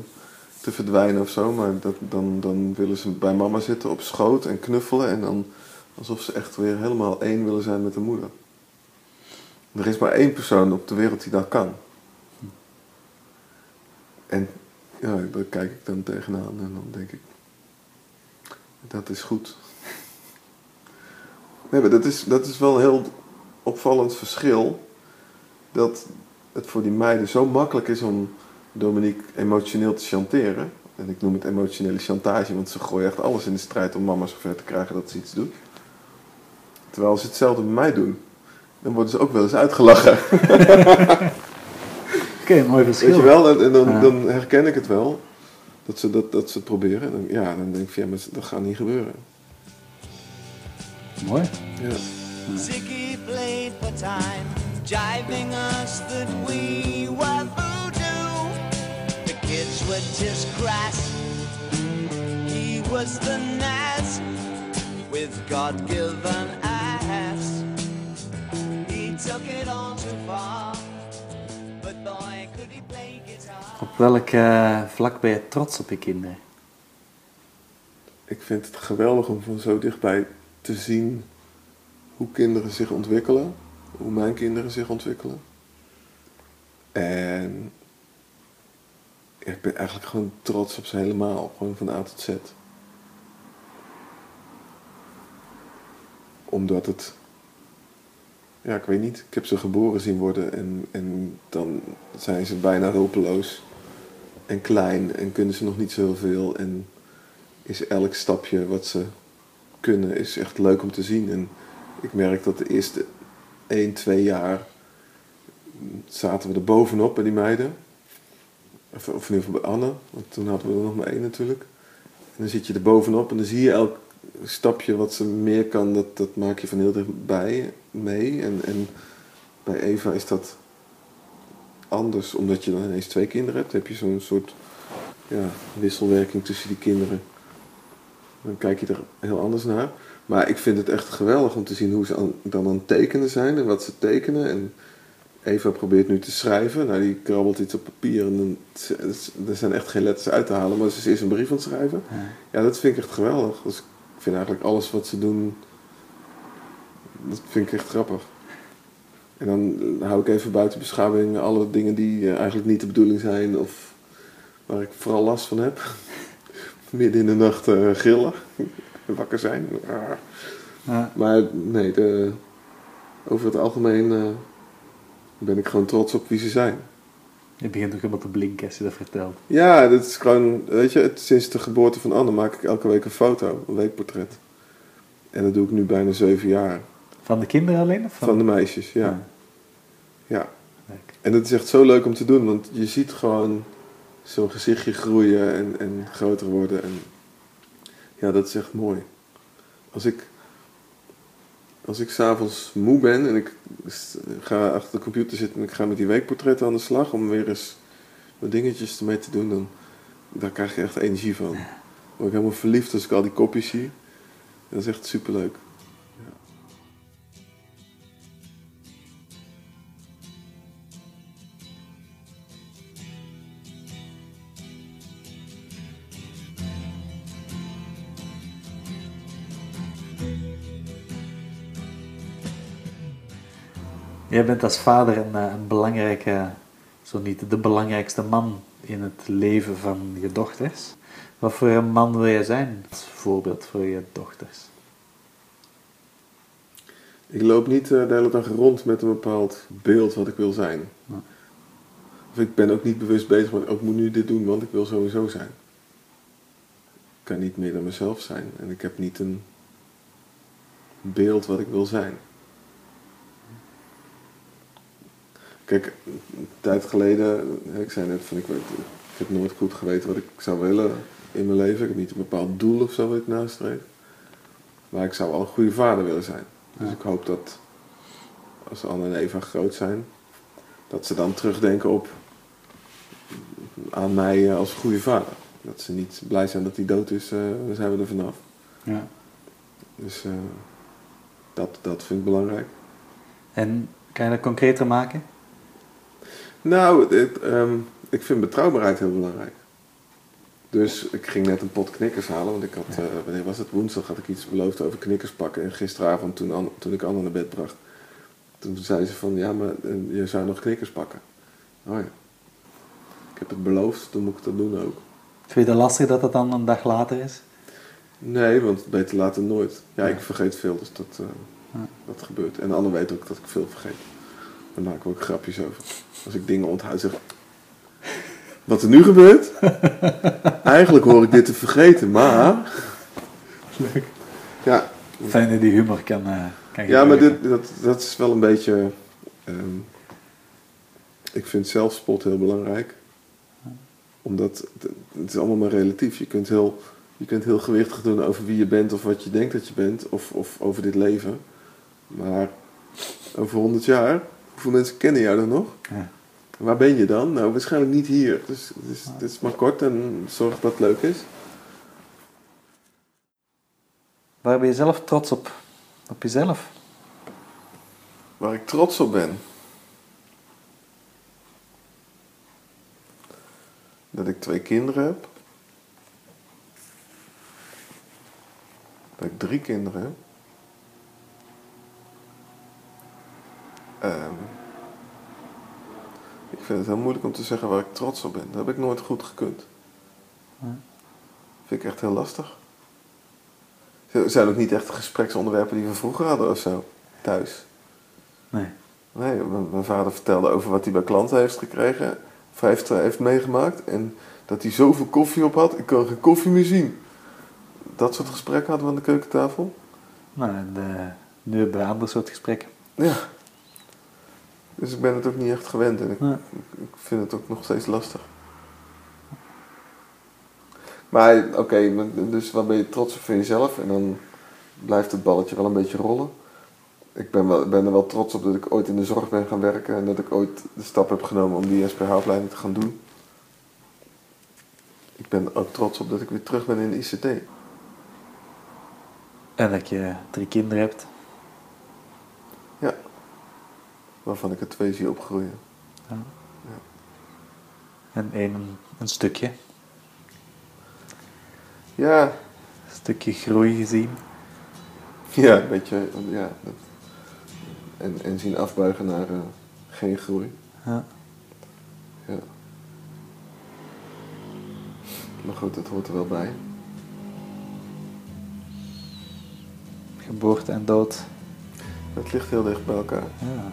Speaker 3: te verdwijnen of zo. Maar dat, dan, dan willen ze bij mama zitten op schoot en knuffelen. En dan alsof ze echt weer helemaal één willen zijn met de moeder. Er is maar één persoon op de wereld die dat kan. En ja, daar kijk ik dan tegenaan en dan denk ik, dat is goed. Nee, maar dat is, dat is wel een heel opvallend verschil. Dat het voor die meiden zo makkelijk is om Dominique emotioneel te chanteren. En ik noem het emotionele chantage, want ze gooien echt alles in de strijd om mama zover te krijgen dat ze iets doet. Terwijl ze hetzelfde bij mij doen. Dan worden ze ook wel eens uitgelachen.
Speaker 2: Oké, mooi verschil.
Speaker 3: Weet je wel, en, en dan,
Speaker 2: Ja.
Speaker 3: dan herken ik het wel. Dat ze, dat, dat ze het proberen. En dan, ja, dan denk ik van ja, maar dat gaat niet gebeuren.
Speaker 2: Mooi.
Speaker 3: Ja.
Speaker 4: Ziggy played for time, jiving us that we were voodoo. The kids were just grass. He was the Nas with God-given
Speaker 2: Op welk eh, vlak ben je trots op je kinderen?
Speaker 3: Ik vind het geweldig om van zo dichtbij te zien hoe kinderen zich ontwikkelen. Hoe mijn kinderen zich ontwikkelen. En ik ben eigenlijk gewoon trots op ze helemaal. Gewoon van A tot Z. Omdat het... Ja, ik weet niet. Ik heb ze geboren zien worden en, en dan zijn ze bijna hulpeloos. En klein en kunnen ze nog niet zoveel. En is elk stapje wat ze kunnen is echt leuk om te zien. En ik merk dat de eerste 1, 2 jaar zaten we er bovenop bij die meiden. Of, of in ieder geval bij Anne, want toen hadden we er nog maar één natuurlijk. En dan zit je er bovenop en dan zie je elk stapje wat ze meer kan, dat, dat maak je van heel dichtbij mee. En, en bij Eva is dat anders, omdat je dan ineens twee kinderen hebt. Dan heb je zo'n soort ja, wisselwerking tussen die kinderen. Dan kijk je er heel anders naar. Maar ik vind het echt geweldig om te zien hoe ze aan- dan aan het tekenen zijn en wat ze tekenen. En Eva probeert nu te schrijven. Nou, die krabbelt iets op papier en dan, er zijn echt geen letters uit te halen. Maar ze is eerst een brief aan het schrijven.
Speaker 2: Ja.
Speaker 3: Ja, dat vind ik echt geweldig. Dus ik vind eigenlijk alles wat ze doen, dat vind ik echt grappig. En dan eh, hou ik even buiten beschouwing alle dingen die eh, eigenlijk niet de bedoeling zijn of waar ik vooral last van heb. Midden in de nacht eh, gillen, wakker zijn.
Speaker 2: Ja.
Speaker 3: Maar nee, de, over het algemeen ben ik gewoon trots op wie ze zijn.
Speaker 2: Je begint ook helemaal te blinken als je dat vertelt.
Speaker 3: Ja, dat is gewoon, weet je, het, sinds de geboorte van Anne maak ik elke week een foto, een weekportret. En dat doe ik nu bijna zeven jaar.
Speaker 2: Van de kinderen alleen? Of van,
Speaker 3: Van de meisjes, ja.
Speaker 2: Ja.
Speaker 3: En dat is echt zo leuk om te doen, want je ziet gewoon zo'n gezichtje groeien en, en groter worden. En ja, dat is echt mooi. Als ik, als ik s'avonds moe ben en ik ga achter de computer zitten en ik ga met die weekportretten aan de slag om weer eens wat dingetjes ermee te doen, dan daar krijg je echt energie van. Word ik helemaal verliefd als ik al die kopjes zie. Dat is echt superleuk.
Speaker 2: Jij bent als vader een, eh, een belangrijke, zo niet de belangrijkste man in het leven van je dochters. Wat voor een man wil jij zijn als voorbeeld voor je dochters?
Speaker 3: Ik loop niet eh, de hele dag rond met een bepaald beeld wat ik wil zijn.
Speaker 2: Ja.
Speaker 3: Of ik ben ook niet bewust bezig met, oh, ik moet nu dit doen, want ik wil sowieso zijn. Ik kan niet meer dan mezelf zijn. En ik heb niet een beeld wat ik wil zijn. Kijk, een tijd geleden, ik zei net van, ik, weet, ik heb nooit goed geweten wat ik zou willen in mijn leven. Ik heb niet een bepaald doel of zo wat ik nastreef. Maar ik zou wel een goede vader willen zijn. Dus
Speaker 2: Ja.
Speaker 3: ik hoop dat als Anne en Eva groot zijn, dat ze dan terugdenken op aan mij eh, als goede vader. Dat ze niet blij zijn dat hij dood is, eh, dan zijn we er vanaf.
Speaker 2: Ja.
Speaker 3: Dus eh, dat, dat vind ik belangrijk.
Speaker 2: En kan je dat concreter maken?
Speaker 3: Nou, ehm, ik vind betrouwbaarheid heel belangrijk. Dus ik ging net een pot knikkers halen, want ik had, eh, wanneer was het? Woensdag had ik iets beloofd over knikkers pakken. En gisteravond, toen, toen ik Anne naar bed bracht, toen zei ze van, ja, maar eh, je zou nog knikkers pakken. Oh ja. Ik heb het beloofd, dan moet ik dat doen ook.
Speaker 2: Vind je het lastig dat het dan een dag later is?
Speaker 3: Nee, want beter later nooit. Ja, ik vergeet veel, dus dat, eh,
Speaker 2: Ja.
Speaker 3: dat gebeurt. En Anne weet ook dat ik veel vergeet. Daar maken we ook grapjes over. Als ik dingen onthoud, zeg Wat er nu gebeurt? Eigenlijk hoor ik dit te vergeten, maar...
Speaker 2: Leuk.
Speaker 3: Ja,
Speaker 2: Fijn dat die humor kan, eh kan
Speaker 3: ja maar dit, dat, dat is wel een beetje... ehm, ik vind zelfspot heel belangrijk. Omdat het, het is allemaal maar relatief. Je kunt, heel, je kunt heel gewichtig doen over wie je bent of wat je denkt dat je bent. Of, of over dit leven. Maar over 100 jaar, hoeveel mensen kennen jou dan nog?
Speaker 2: Ja.
Speaker 3: Waar ben je dan? Nou, waarschijnlijk niet hier. Dus het is, maar kort en zorg dat het leuk is.
Speaker 2: Waar ben je zelf trots op? Op jezelf?
Speaker 3: Waar ik trots op ben. Dat ik twee kinderen heb. Dat ik drie kinderen heb. Ehm, ik vind het heel moeilijk om te zeggen waar ik trots op ben. Dat heb ik nooit goed gekund. Vind ik echt heel lastig. Het zijn ook niet echt gespreksonderwerpen die we vroeger hadden of zo. Thuis.
Speaker 2: Nee.
Speaker 3: Nee, mijn, vader vertelde over wat hij bij klanten heeft gekregen. Of heeft, eh, heeft meegemaakt. En dat hij zoveel koffie op had. Ik kan geen koffie meer zien. Dat soort gesprekken hadden we aan de keukentafel.
Speaker 2: Nou, eh, nu hebben we een ander soort gesprekken.
Speaker 3: Ja. Dus ik ben het ook niet echt gewend. En ik,
Speaker 2: Nee.
Speaker 3: ik, vind het ook nog steeds lastig. Maar oké, dus wat ben je trots op van jezelf? En dan blijft het balletje wel een beetje rollen. Ik ben, wel, ben er wel trots op dat ik ooit in de zorg ben gaan werken en dat ik ooit de stap heb genomen om die SPH-opleiding te gaan doen. Ik ben ook trots op dat ik weer terug ben in de ICT.
Speaker 2: En dat je drie kinderen hebt.
Speaker 3: Ja. Waarvan ik er twee zie opgroeien.
Speaker 2: En één een stukje.
Speaker 3: Ja,
Speaker 2: Een stukje groei gezien.
Speaker 3: ja een beetje. Ja, dat- en, en zien afbuigen naar eh, geen groei.
Speaker 2: Ja.
Speaker 3: Ja. Maar goed, dat hoort er wel bij.
Speaker 2: Geboorte en dood.
Speaker 3: Het ligt heel dicht bij elkaar.
Speaker 2: Ja.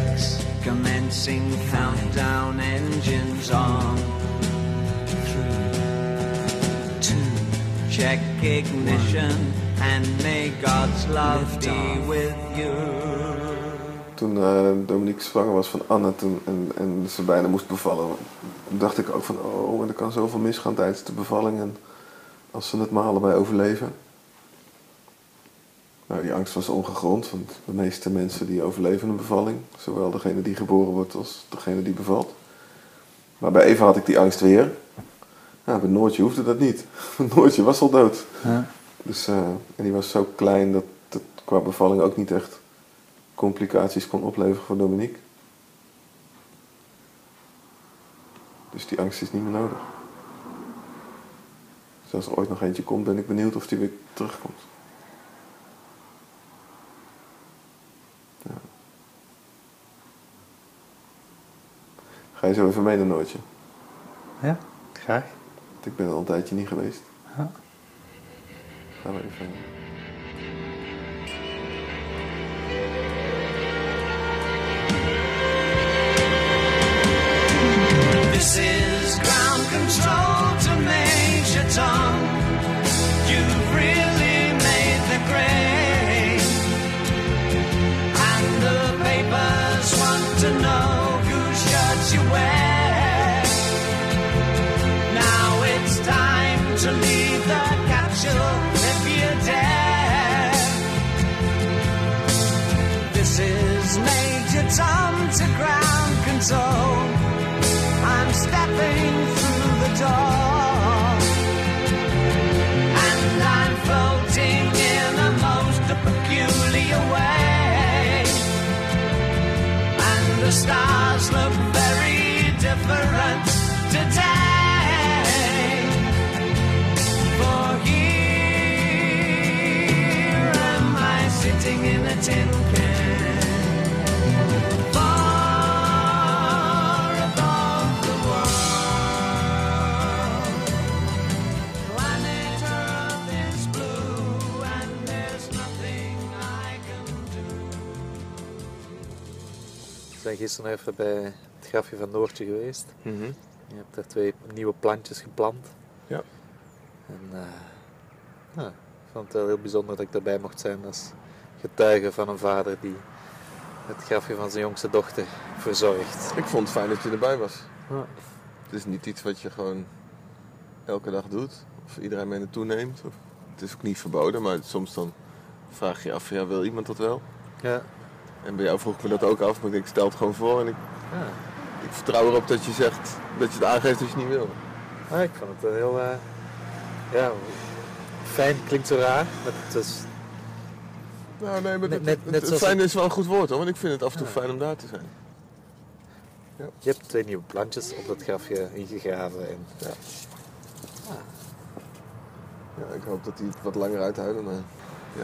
Speaker 4: Commencing countdown engines on. Three, two. Check ignition and may God's love be with you.
Speaker 3: Toen eh, Dominique zwanger was van Anne toen, en, en ze bijna moest bevallen, dacht ik ook van, oh, er kan zoveel misgaan tijdens de bevalling. En als ze het maar allebei overleven. Nou, die angst was ongegrond, want de meeste mensen die overleven een bevalling, zowel degene die geboren wordt als degene die bevalt. Maar bij Eva had ik die angst weer. Ja, bij Noortje hoefde dat niet. Noortje was al dood.
Speaker 2: Ja.
Speaker 3: Dus, eh, en die was zo klein dat het qua bevalling ook niet echt complicaties kon opleveren voor Dominique. Dus die angst is niet meer nodig. Dus als er ooit nog eentje komt, ben ik benieuwd of die weer terugkomt. Ga je zo even mee naar Noortje?
Speaker 2: ja, graag.
Speaker 3: Want ik ben al een tijdje niet geweest.
Speaker 2: Ja.
Speaker 3: Gaan we even...
Speaker 4: This is
Speaker 2: zijn gisteren even bij het grafje van Noortje geweest. Je hebt daar twee nieuwe plantjes geplant.
Speaker 3: Ja.
Speaker 2: En eh, ja, ik vond het wel heel bijzonder dat ik daarbij mocht zijn getuige van een vader die het grafje van zijn jongste dochter verzorgt.
Speaker 3: Ik vond het fijn dat je erbij was.
Speaker 2: Ja.
Speaker 3: Het is niet iets wat je gewoon elke dag doet. Of iedereen mee naartoe neemt. Of, het is ook niet verboden, maar soms dan vraag je je af, ja, wil iemand dat wel?
Speaker 2: Ja.
Speaker 3: En bij jou vroeg ik me dat ook af, maar ik denk, stel het gewoon voor. En ik,
Speaker 2: Ja.
Speaker 3: ik vertrouw erop dat je zegt, dat je het aangeeft dat je het niet wil.
Speaker 2: Ik vond het heel... eh, ja, fijn klinkt zo raar. Maar het is,
Speaker 3: Nou, nee, maar
Speaker 2: Net-
Speaker 3: het,
Speaker 2: net-
Speaker 3: het, fijn is wel een goed woord hoor, want ik vind het af en toe fijn om daar te zijn.
Speaker 2: je hebt twee nieuwe plantjes op dat grafje ingegraven. En,
Speaker 3: Ja. Ja, ik hoop dat die het wat langer uithouden, maar ja.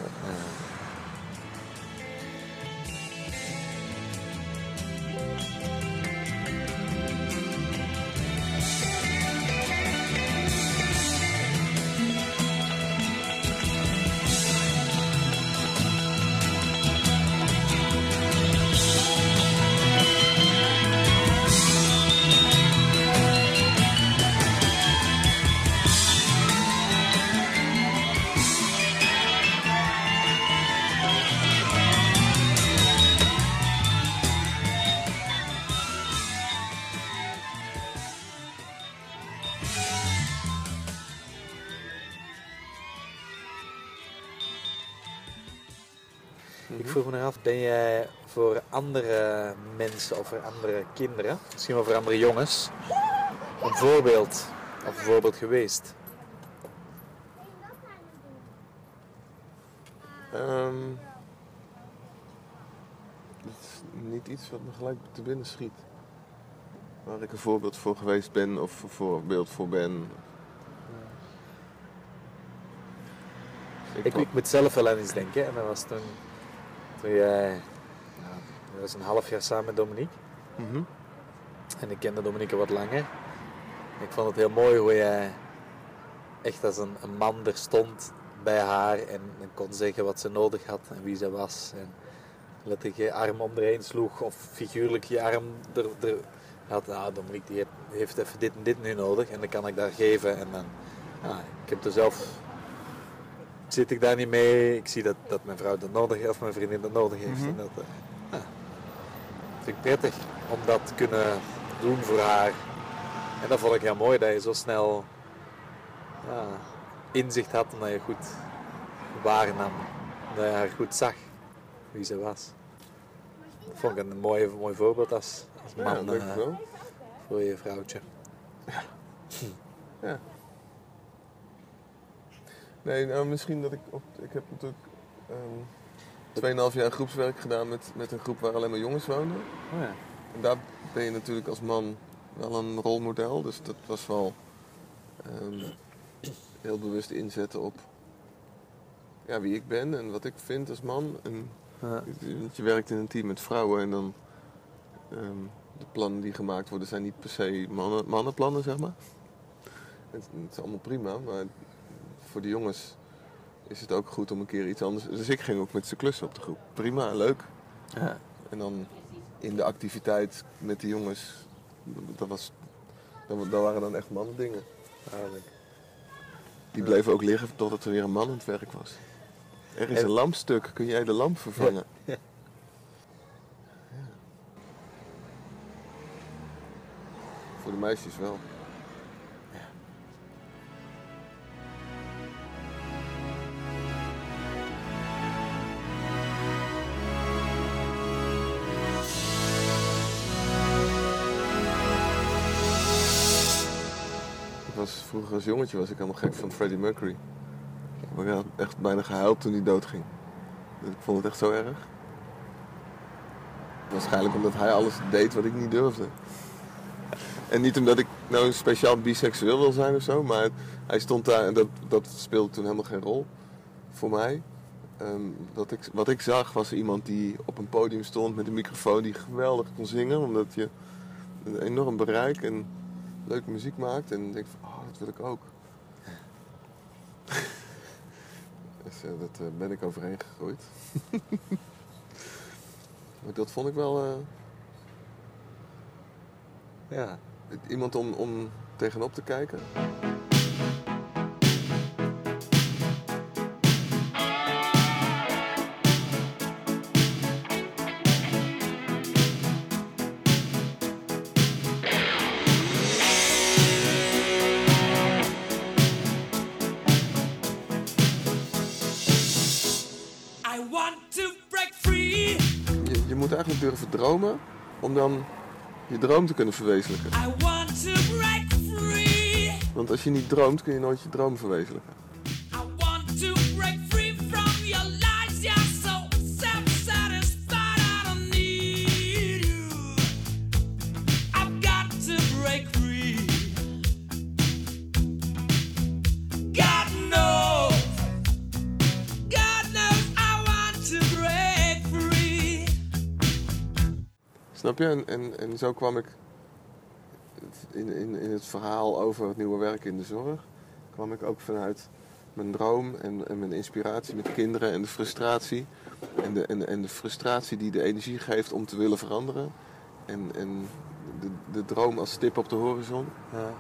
Speaker 2: Ben jij voor andere mensen of voor andere kinderen, misschien wel voor andere jongens, een voorbeeld of een voorbeeld geweest?
Speaker 3: Ehm, dat is niet iets wat me gelijk te binnen schiet. Waar ik een voorbeeld voor geweest ben of een voorbeeld voor ben. Ik,
Speaker 2: Ik, ik moet zelf wel aan iets denken. En dat was toen, jij, ja, dat was een half jaar samen met Dominique.
Speaker 3: Mhm.
Speaker 2: En ik kende Dominique wat langer. Ik vond het heel mooi hoe jij echt als een, een man er stond bij haar en, en kon zeggen wat ze nodig had en wie ze was. En letterlijk je arm om sloeg of figuurlijk je arm er, er had. Nou, Dominique die heeft, heeft even dit en dit nu nodig en dan kan ik daar geven. En dan, ja, ik heb er zelf, zit ik daar niet mee. Ik zie dat, dat mijn vrouw dat nodig heeft of mijn vriendin dat nodig heeft. En dat, eh, ja, vind ik prettig om dat te kunnen doen voor haar. En dat vond ik heel mooi, dat je zo snel ja, inzicht had en dat je goed waarnam. Dat je haar goed zag wie ze was. Dat vond ik een mooi, mooi voorbeeld als, als
Speaker 3: Ja,
Speaker 2: man
Speaker 3: denk
Speaker 2: eh,
Speaker 3: ik wel.
Speaker 2: voor je vrouwtje.
Speaker 3: Ja. Nee, nou misschien dat ik op. Ik heb natuurlijk ehm 2,5 jaar groepswerk gedaan met, met een groep waar alleen maar jongens woonden.
Speaker 2: Oh ja.
Speaker 3: En daar ben je natuurlijk als man wel een rolmodel. Dus dat was wel ehm, heel bewust inzetten op ja, wie ik ben en wat ik vind als man. En,
Speaker 2: Ja.
Speaker 3: je werkt in een team met vrouwen en dan ehm, de plannen die gemaakt worden zijn niet per se mannen, mannenplannen, zeg maar. Het, het is allemaal prima, maar voor de jongens is het ook goed om een keer iets anders. Dus ik ging ook met z'n klussen op de groep. Prima, leuk.
Speaker 2: Ja.
Speaker 3: En dan in de activiteit met de jongens, dat, was, dat, dat waren dan echt mannen dingen. Die bleven ook liggen totdat er weer een man aan het werk was. Er is
Speaker 2: En-
Speaker 3: een lampstuk, kun jij de lamp vervangen?
Speaker 2: Ja.
Speaker 3: Ja. Voor de meisjes wel. Was vroeger als jongetje was ik helemaal gek van Freddie Mercury. Ik had echt bijna gehuild toen hij doodging. Ik vond het echt zo erg. Waarschijnlijk omdat hij alles deed wat ik niet durfde. En niet omdat ik nou speciaal biseksueel wil zijn of zo, maar hij stond daar en dat, dat speelde toen helemaal geen rol voor mij. Ehm, wat, ik, wat ik zag was iemand die op een podium stond met een microfoon die geweldig kon zingen, omdat je een enorm bereik en leuke muziek maakt. En denk van, oh, dat wil ik ook. dus eh, dat eh, ben ik overheen gegroeid. maar dat vond ik wel... eh, ja, iemand om, om tegenop te kijken. Dromen om dan je droom te kunnen verwezenlijken.
Speaker 5: I want to break free.
Speaker 3: Want als je niet droomt, kun je nooit je droom verwezenlijken. Snap je? En, en, en zo kwam ik in, in, in het verhaal over het nieuwe werk in de zorg. kwam ik ook vanuit mijn droom en, en mijn inspiratie met kinderen en de frustratie. En de, en, en de frustratie die de energie geeft om te willen veranderen. En, en de, de droom als stip op de horizon.
Speaker 2: Ja.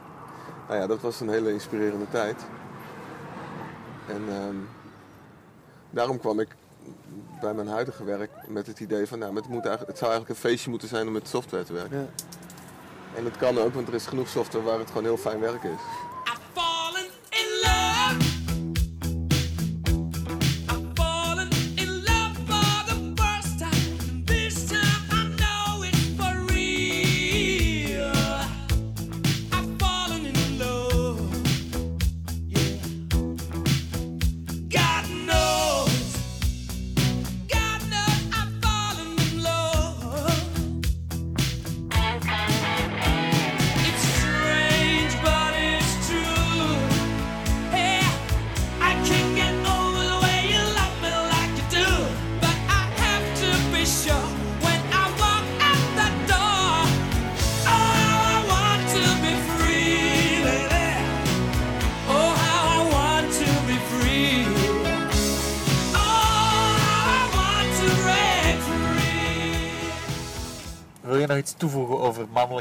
Speaker 3: Nou ja, dat was een hele inspirerende tijd. En ehm, daarom kwam ik bij mijn huidige werk met het idee van, nou, het, moet eigenlijk, het zou eigenlijk een feestje moeten zijn om met software te werken.
Speaker 2: Ja.
Speaker 3: En dat kan ook, want er is genoeg software waar het gewoon heel fijn werk is.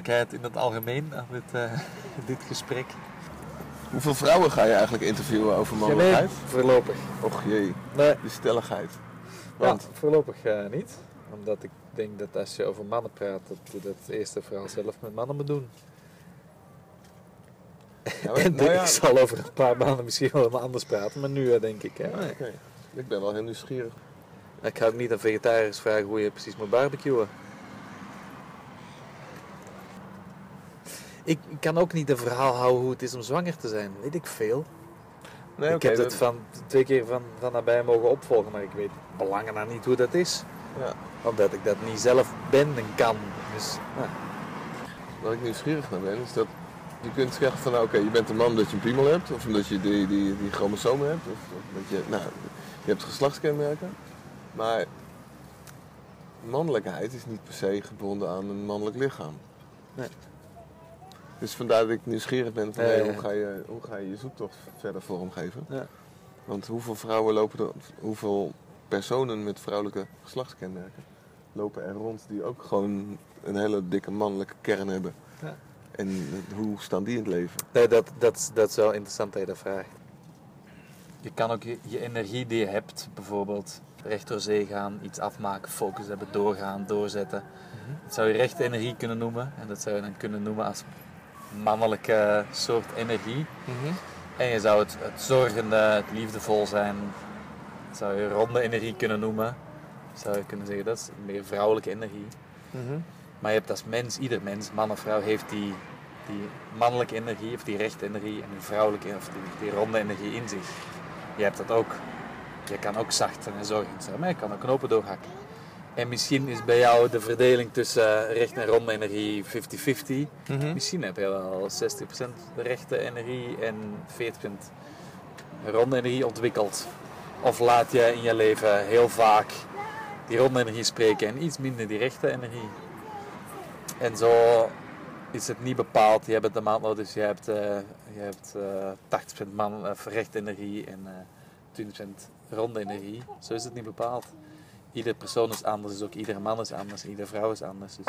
Speaker 2: Mannelijkheid in het algemeen dit, eh, dit gesprek?
Speaker 3: Hoeveel vrouwen ga je eigenlijk interviewen over mannelijkheid?
Speaker 2: voorlopig.
Speaker 3: Och jee,
Speaker 2: Nee,
Speaker 3: die stelligheid.
Speaker 2: ja,
Speaker 3: Want,
Speaker 2: voorlopig eh, niet. Omdat ik denk dat als je over mannen praat, dat je dat eerste vooral zelf met mannen moet doen.
Speaker 3: ja, maar-
Speaker 2: en
Speaker 3: nou ja,
Speaker 2: ik zal over een paar maanden misschien wel wat anders praten, maar nu eh, denk ik. Hè.
Speaker 3: Ik ben wel heel nieuwsgierig.
Speaker 2: Ik ga ook niet aan vegetariërs vragen hoe je precies moet barbecuen. Ik kan ook niet een verhaal houden hoe het is om zwanger te zijn. Weet ik veel.
Speaker 3: Nee,
Speaker 2: ik heb
Speaker 3: dat-
Speaker 2: het van twee keer van, van nabij mogen opvolgen, maar ik weet belangen naar niet hoe dat is.
Speaker 3: Ja.
Speaker 2: Omdat ik dat niet zelf ben en kan. Dus,
Speaker 3: Waar ik nieuwsgierig naar ben, is dat je kunt zeggen van nou, oké, je bent een man omdat je een piemel hebt, of omdat je die, die, die chromosomen hebt, of, of dat je, nou, je hebt geslachtskenmerken. Maar mannelijkheid is niet per se gebonden aan een mannelijk lichaam.
Speaker 2: Nee.
Speaker 3: Dus vandaar dat ik nieuwsgierig ben van hey, hoe, ga je, hoe ga je je zoektocht verder vormgeven.
Speaker 2: Ja.
Speaker 3: Want hoeveel vrouwen lopen er, hoeveel personen met vrouwelijke geslachtskenmerken lopen er rond die ook gewoon een hele dikke mannelijke kern hebben.
Speaker 2: Ja.
Speaker 3: En hoe staan die in het leven?
Speaker 2: Nee, dat, dat, dat is wel interessant dat je dat vraagt. Je kan ook je, je energie die je hebt, bijvoorbeeld recht door zee gaan, iets afmaken, focus hebben, doorgaan, doorzetten. Dat zou je rechte energie kunnen noemen. En dat zou je dan kunnen noemen als mannelijke soort energie. En je zou het, het zorgende, het liefdevol zijn, zou je ronde energie kunnen noemen. Zou je kunnen zeggen, dat is meer vrouwelijke energie. Maar je hebt als mens, ieder mens, man of vrouw, heeft die, die mannelijke energie of die rechte energie en die vrouwelijke of die, die ronde energie in zich. Je hebt dat ook. Je kan ook zacht en zorgend zijn, maar je kan ook knopen doorhakken. En misschien is bij jou de verdeling tussen recht en ronde energie 50-50.
Speaker 3: Mhm.
Speaker 2: Misschien heb je wel 60% de rechte energie en 40% ronde energie ontwikkeld. Of laat je in je leven heel vaak die ronde energie spreken en iets minder die rechte energie. En zo is het niet bepaald. Je hebt het een maand nodig, dus je hebt, eh, je hebt eh 80% man, of rechte energie en eh 20% ronde energie. Zo is het niet bepaald. Iedere persoon is anders, dus ook iedere man is anders, iedere vrouw is anders. Dus.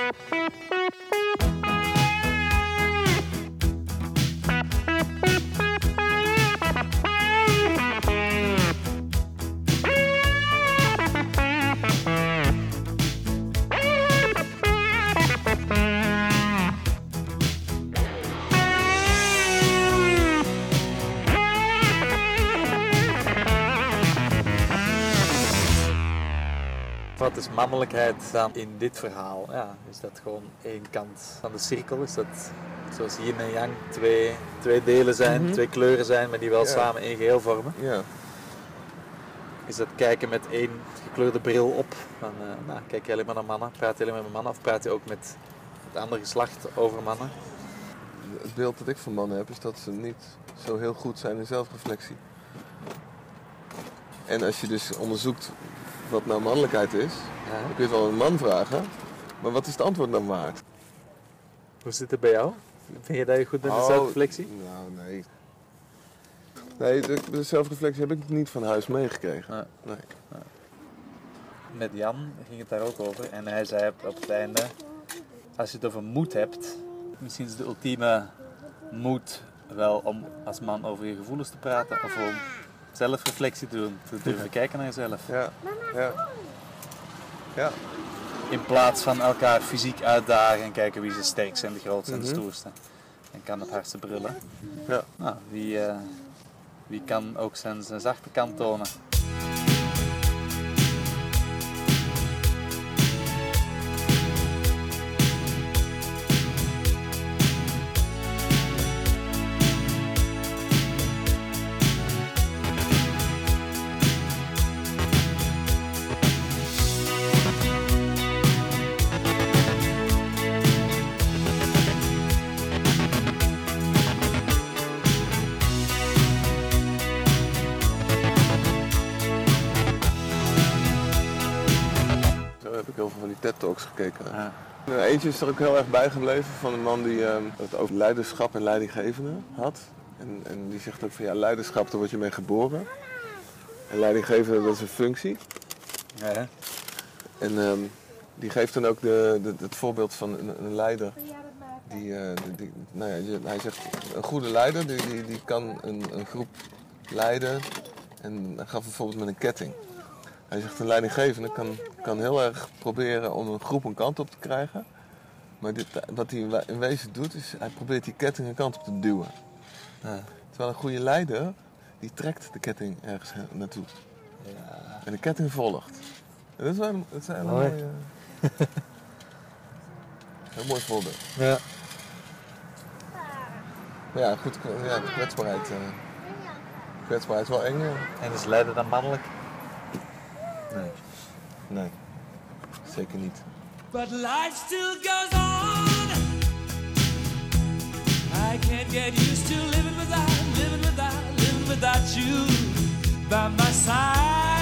Speaker 2: Is mannelijkheid dan in dit verhaal? Ja, is dat gewoon één kant van de cirkel? Is dat zoals yin en yang twee, twee delen zijn, twee kleuren zijn, maar die wel
Speaker 3: Ja.
Speaker 2: samen één geheel vormen?
Speaker 3: Ja.
Speaker 2: Is dat kijken met één gekleurde bril op? Van, eh, nou, kijk je alleen maar naar mannen? Praat je alleen maar met mannen? Of praat je ook met het andere geslacht over mannen?
Speaker 3: Het beeld dat ik van mannen heb is dat ze niet zo heel goed zijn in zelfreflectie. En als je dus onderzoekt wat nou mannelijkheid is,
Speaker 2: Ja.
Speaker 3: je het wel een man vragen. Maar wat is het antwoord dan waard?
Speaker 2: Hoe zit het bij jou? Vind je dat je goed bent in
Speaker 3: Oh,
Speaker 2: zelfreflectie?
Speaker 3: Nou, nee. Nee, de, de zelfreflectie heb ik niet van huis meegekregen.
Speaker 2: Ja.
Speaker 3: Nee.
Speaker 2: Met Jan ging het daar ook over. En hij zei op, op het einde, als je het over moed hebt, misschien is de ultieme moed wel om als man over je gevoelens te praten of om zelfreflectie te doen, te durven kijken naar jezelf.
Speaker 3: Ja, ja. Ja,
Speaker 2: In plaats van elkaar fysiek uitdagen en kijken wie is de sterkste en de grootste en de
Speaker 3: Mhm.
Speaker 2: stoerste. En kan het hardste brullen.
Speaker 3: ja.
Speaker 2: Nou, wie, eh, wie kan ook zijn, zijn zachte kant tonen? Ja.
Speaker 3: Nou, eentje is er ook heel erg bijgebleven van een man die ehm, het over leiderschap en leidinggevende had. En, en die zegt ook van ja, leiderschap, daar word je mee geboren. En leidinggevende, dat is een functie.
Speaker 2: Ja?
Speaker 3: En ehm, die geeft dan ook de, de, het voorbeeld van een, een leider. Die, eh, die, nou ja, hij zegt, een goede leider die, die, die kan een, een groep leiden. En hij gaf bijvoorbeeld met een ketting. Hij zegt, een leidinggevende kan, kan heel erg proberen om een groep een kant op te krijgen. Maar dit, wat hij in we- in wezen doet, is hij probeert die ketting een kant op te duwen.
Speaker 2: Ja.
Speaker 3: Terwijl een goede leider, die trekt de ketting ergens naartoe. En de ketting volgt. En dat is wel een, dat is een
Speaker 2: Mooi.
Speaker 3: mooie... Heel mooi voorbeeld.
Speaker 2: Ja.
Speaker 3: Maar ja, goed, ja, de kwetsbaarheid. eh kwetsbaarheid is wel eng. ja.
Speaker 2: En is leider dan mannelijk?
Speaker 3: Nee. Nee. Zeker niet.
Speaker 5: But life still goes on. I can't get used to living without, living without, living without you by my side.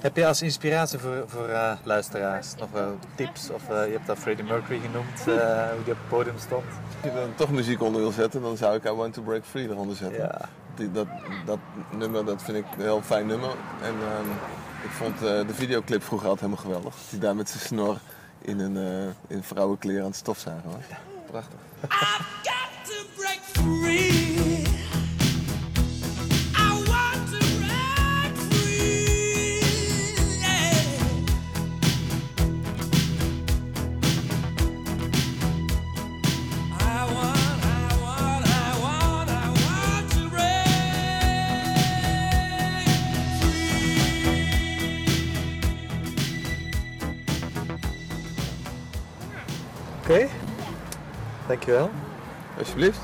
Speaker 2: Heb je als inspiratie voor, voor eh, luisteraars nog wel tips? Of eh, je hebt dat Freddie Mercury genoemd, eh, hoe die op het podium stond.
Speaker 3: Als je dan toch muziek onder wil zetten, dan zou ik I Want to Break Free eronder zetten.
Speaker 2: Ja.
Speaker 3: Die, dat, dat nummer, dat vind ik een heel fijn nummer. En ehm, ik vond eh, de videoclip vroeger altijd helemaal geweldig. Die daar met zijn snor in een eh, in vrouwenkleren aan het stofzuigen was. Prachtig.
Speaker 5: I've got to break free.
Speaker 2: Dankjewel.
Speaker 3: Alsjeblieft.